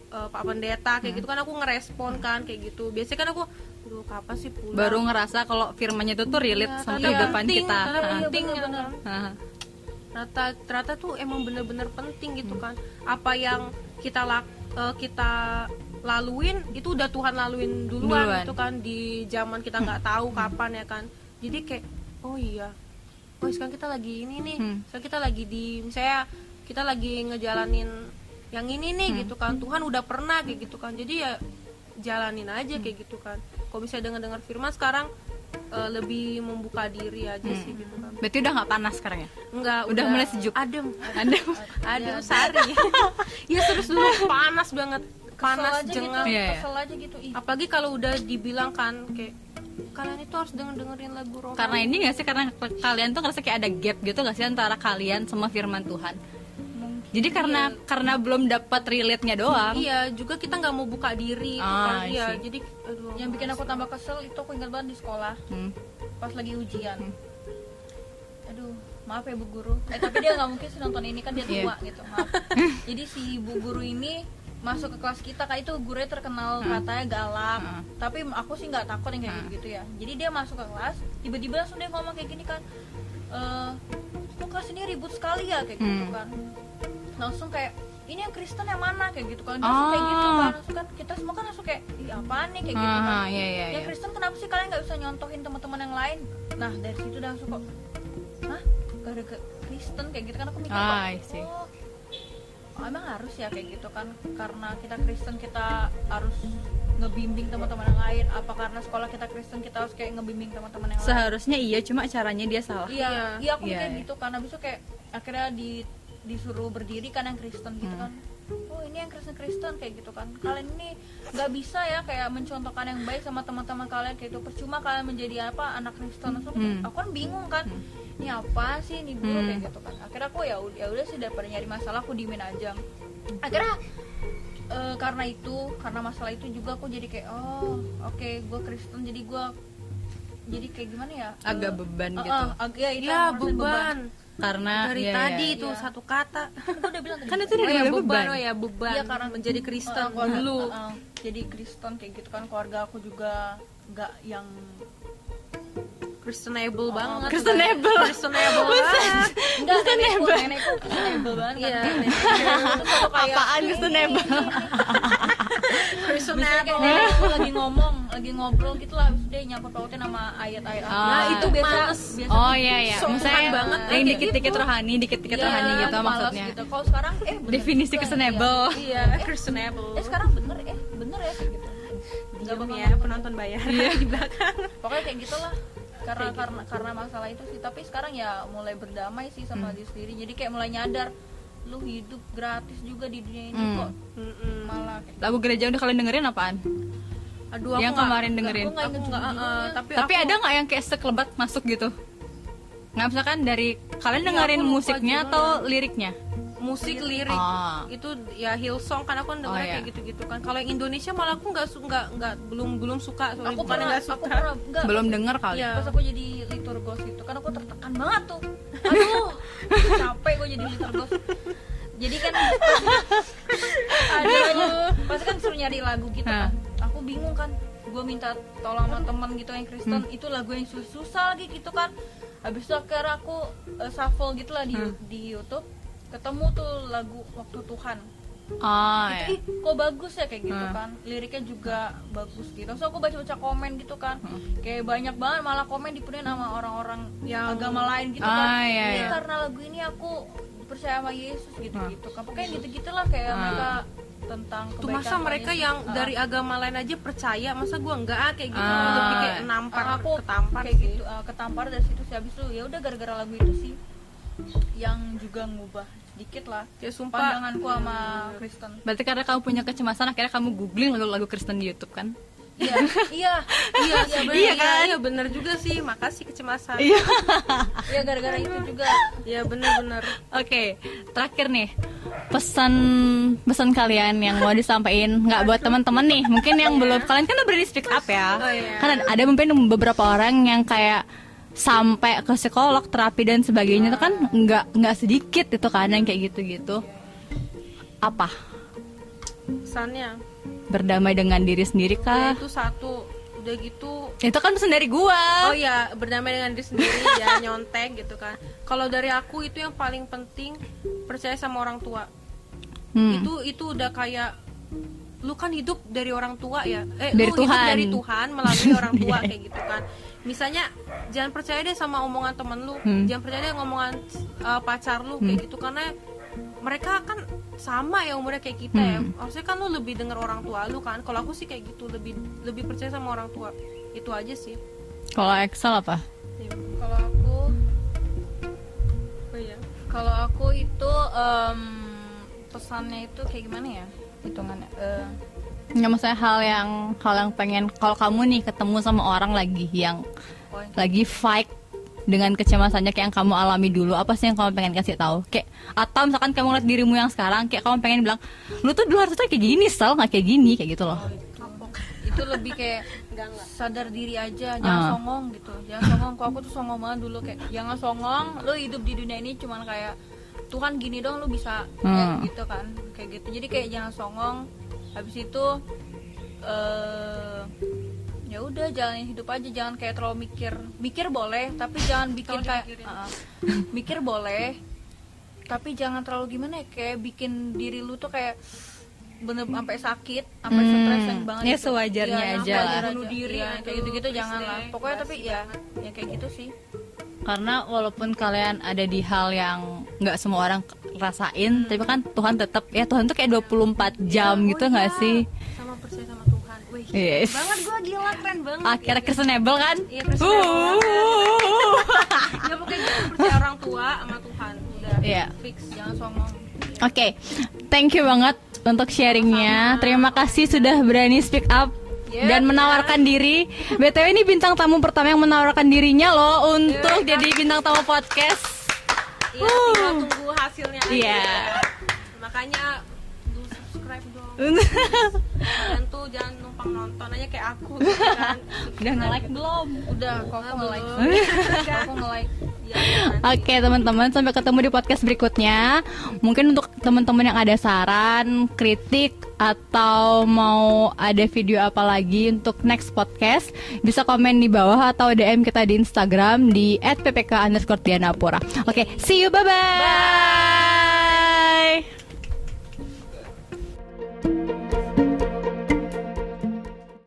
eh, Pak Pendeta kayak gitu kan aku ngerespon kan kayak gitu. Biasanya kan aku Duh, kapan sih pulang? Baru ngerasa kalau firmannya itu tuh relate Iya, sama ternyata kehidupan penting, kita. ternyata penting Iya. Hah. ternyata ternyata tuh emang bener-bener penting gitu kan. Apa yang kita lak eh, kita laluin itu udah Tuhan laluin duluan, Duluan. gitu kan. Di zaman kita nggak tahu kapan ya kan jadi kayak oh iya oh sekarang kita lagi ini nih Hmm. sekarang kita lagi di misalnya kita lagi ngejalanin yang ini nih Hmm. gitu kan Tuhan udah pernah kayak gitu kan jadi ya jalanin aja Hmm. kayak gitu kan kalau misalnya dengar dengar firman sekarang eh, lebih membuka diri aja Hmm. sih gitu kan berarti udah nggak panas sekarang ya Enggak, Udah mulai sejuk? Adem. Adem. Adem sari. ya terus dulu panas banget. Panas kesel aja jengah. gitu, Iya, iya. kesel aja gitu ih Apalagi kalau udah dibilang kan kayak kalian itu harus denger dengerin lagu rohani. karena ini nggak sih karena kalian tuh ngerasa kayak ada gap gitu nggak sih antara kalian sama firman Tuhan jadi karena karena belum dapat relate-nya doang Iya, juga kita nggak mau buka diri Ah, kan. Iya, jadi aduh. yang bikin aku tambah kesel itu aku ingat banget di sekolah Hmm. pas lagi ujian Hmm. aduh maaf ya bu guru eh tapi dia nggak mungkin sih nonton ini kan dia Iya. tua gitu maaf jadi si bu guru ini masuk ke kelas kita kayak itu gurunya terkenal katanya galak. Hmm. tapi aku sih nggak takut yang kayak Hmm. gitu ya. Jadi dia masuk ke kelas tiba-tiba langsung dia ngomong kayak gini kan eh kok kelas ini ribut sekali ya? Kayak gitu Hmm. kan. Langsung kayak ini yang Kristen yang mana? Kayak gitu kan. Langsung kayak gitu Oh. kan. Langsung kan kita semua kan langsung kayak ih apaan nih? Kayak gitu kan. Ah, iya, iya, yang iya. Kristen kenapa sih kalian nggak bisa nyontohin teman-teman yang lain? Nah dari situ udah langsung kok hah? Gara-gara Kristen? Kayak gitu kan. Aku mikir Ah, kok, oh oh, emang harus ya kayak gitu kan karena kita Kristen kita harus ngebimbing teman-teman yang lain. Apa karena sekolah kita Kristen kita harus kayak ngebimbing teman-teman yang lain? Seharusnya iya cuma caranya dia salah. Iya iya aku Iya, kayak gitu. Karena besok kayak akhirnya di disuruh berdiri kan yang Kristen gitu Hmm. kan oh ini yang Kristen Kristen kayak gitu kan. Kalian ini nggak bisa ya kayak mencontohkan yang baik sama teman-teman kalian kayak itu percuma kalian menjadi apa anak Kristen. Aku, Hmm. aku kan bingung kan ini apa sih ini guru Hmm. kayak gitu kan akhirnya aku ya ya udah sih daripada nyari masalah aku diemin aja akhirnya eh, karena itu karena masalah itu juga aku jadi kayak oh oke gue Kristen jadi gue jadi kayak gimana ya agak Eh, beban eh, gitu eh, ag- ya, itu ya ngerasain beban. karena Dari iya, tadi iya. itu Iya. satu kata. gue udah bilang tadi kan itu Oh dari ya beban, beban, oh ya beban. Iya, karena menjadi Kristen Uh, keluarga- dulu. uh, uh, jadi Kristen kayak gitu kan keluarga aku juga nggak yang Kristenable banget. Kristenable. Kristenable banget. enggak nenekku nenekku Kristenable banget kan Iya. Apaan Kristenable. nenekku lagi ngomong lagi ngobrol gitu lah dia nyampur pautin sama ayat-ayat Ah. nah itu biasa biasa oh iya iya Sok misalnya banget, yang kayak dikit-dikit gitu. rohani dikit-dikit Iya, rohani gitu maksudnya gitu. kalau sekarang eh definisi juga, Kristenable Iya, Kristenable. iya. eh sekarang bener eh bener ya gitu Diam bakal ya penonton bayar di belakang. pokoknya kayak gitulah karena Kayak karena karena masalah itu sih tapi sekarang ya mulai berdamai sih sama Hmm. diri sendiri jadi kayak mulai nyadar lu hidup gratis juga di dunia ini Hmm. kok Mm-mm. malah kayak lagu gereja udah kalian dengerin apaan Aduh, Yang kemarin dengerin. aku Aku judulnya. uh, tapi tapi aku- ada nggak yang kayak sekelebat masuk gitu nggak misalkan dari kalian Iya, dengerin lupa musiknya atau liriknya musik lirik. Ah. itu ya Hillsong kan aku kan dengar Oh, iya. kayak gitu-gitu kan. Kalau yang Indonesia malah aku nggak nggak nggak belum belum suka soalnya. Aku pernah nggak aku suka. pernah enggak belum denger kali. Iya. pas aku jadi liturgos itu kan aku tertekan banget tuh. Aduh capek gue jadi liturgos jadi kan aduh. pasti kan suruh nyari lagu gitu kan. Aku bingung kan gue minta tolong sama teman gitu yang Kristen itu lagu yang sus- susah lagi gitu kan. Habis itu akhirnya aku uh, shuffle gitu lah di di YouTube ketemu tuh lagu waktu Tuhan ah itu ya. ih kok bagus ya kayak gitu Hmm. kan liriknya juga bagus gitu so aku baca baca komen gitu kan kayak banyak banget malah komen dipenuhin sama orang-orang Yang- agama lain gitu Ah, kan iya, iya. karena lagu ini aku percaya sama Yesus gitu Hmm. gitu kan pokoknya gitu gitulah kayak Hmm. mereka tentang tuh masa mereka Yesus. yang Ah. dari agama lain aja percaya masa gua enggak ah, kayak gitu Ah. lebih kayak nampar aku ketampar kayak sih. gitu ah, ketampar dari situ sih habis itu ya udah gara-gara lagu itu sih yang juga ngubah sedikit lah. Kayak sumpah. Pandanganku sama Kristen. Berarti karena kamu punya kecemasan akhirnya kamu googling lagu-lagu Kristen di YouTube kan? Iya. Iya. Iya iya bener, Iya iya, kan? iya bener juga sih. Makasih kecemasan. Iya. Iya gara-gara itu juga. Iya bener-bener. Oke, terakhir nih. Pesan pesan kalian yang mau disampaikan nggak buat teman-teman nih, mungkin yang belum kalian kan udah berani speak up ya, Oh, iya. kan ada, ada mungkin beberapa orang yang kayak sampai ke psikolog, terapi dan sebagainya itu kan nggak nggak sedikit itu kan yang kayak gitu-gitu. Apa? pesannya Berdamai dengan diri sendiri ya kah? itu satu udah gitu Itu kan pesan dari gua. oh ya berdamai dengan diri sendiri ya nyontek gitu kan kalau dari aku itu yang paling penting percaya sama orang tua Hmm. itu itu udah kayak lu kan hidup dari orang tua ya eh Dari lu hidup Tuhan. dari Tuhan melalui orang tua kayak gitu kan misalnya jangan percaya deh sama omongan temen lu. Hmm. jangan percaya deh ngomongan uh, pacar lu kayak gitu karena mereka kan sama ya umurnya kayak kita ya. Hmm. harusnya kan lu lebih denger orang tua lu kan. Kalau aku sih kayak gitu lebih lebih percaya sama orang tua. Itu aja sih. Kalau Excel apa? kalau aku oh iya. Kalau aku itu em, pesannya itu kayak gimana ya hitungannya? Eh, Nggak maksudnya hal yang hal yang pengen kalau kamu nih ketemu sama orang lagi yang oh, lagi fight dengan kecemasannya kayak yang kamu alami dulu apa sih yang kamu pengen kasih tahu? Kayak atau misalkan kamu ngeliat dirimu yang sekarang kayak kamu pengen bilang lu tuh dulu harusnya kayak gini sel nggak kayak gini kayak gitu loh. Itu lebih kayak sadar diri aja jangan Ah. songong gitu. Jangan songong kok aku tuh songong banget dulu kayak jangan songong lu hidup di dunia ini cuman kayak Tuhan gini dong lu bisa Hmm. kayak gitu kan kayak gitu. Jadi kayak jangan songong habis itu eh ya udah jalanin hidup aja jangan kayak terlalu mikir mikir boleh tapi jangan bikin kayak. Ah, mikir boleh tapi jangan terlalu gimana ya kayak bikin diri lu tuh kayak bener sampai sakit sampai Hmm, stres yang banget ya gitu. sewajarnya Iya, aja lah. Bunuh diri, Iya, aduh, kayak gitu-gitu please jangan lah pokoknya tapi ya banget. ya kayak gitu sih karena walaupun kalian ada di hal yang nggak semua orang rasain tapi kan Tuhan tetap ya Tuhan tuh kayak 24 jam Oh gitu nggak sih? Sama percaya sama Tuhan. Wih Yes. banget gua gila keren banget. Akhirnya Christianable kan? Iya, Christianable Uh. ya pokoknya gitu percaya orang tua sama Tuhan. Udah Iya. fix jangan songong. Oke, thank you banget untuk sharingnya. Terima kasih sudah berani speak up Yeah, dan menawarkan diri. BTW ini bintang tamu pertama yang menawarkan dirinya loh untuk Yeah, jadi bintang tamu podcast. Iya, tinggal tunggu hasilnya aja. Iya. Makanya subscribe dong. Kalian tuh jangan numpang nonton aja kayak aku gitu kan. Udah nge-like belum? udah kok aku nge-like belum. Kok aku nge-like Iya, kan. Oke teman-teman sampai ketemu di podcast berikutnya Mungkin untuk teman-teman yang ada saran, kritik Atau mau ada video apa lagi untuk next podcast Bisa komen di bawah atau DM kita di Instagram di @ppk underscore Dianapura Oke see you bye-bye thank you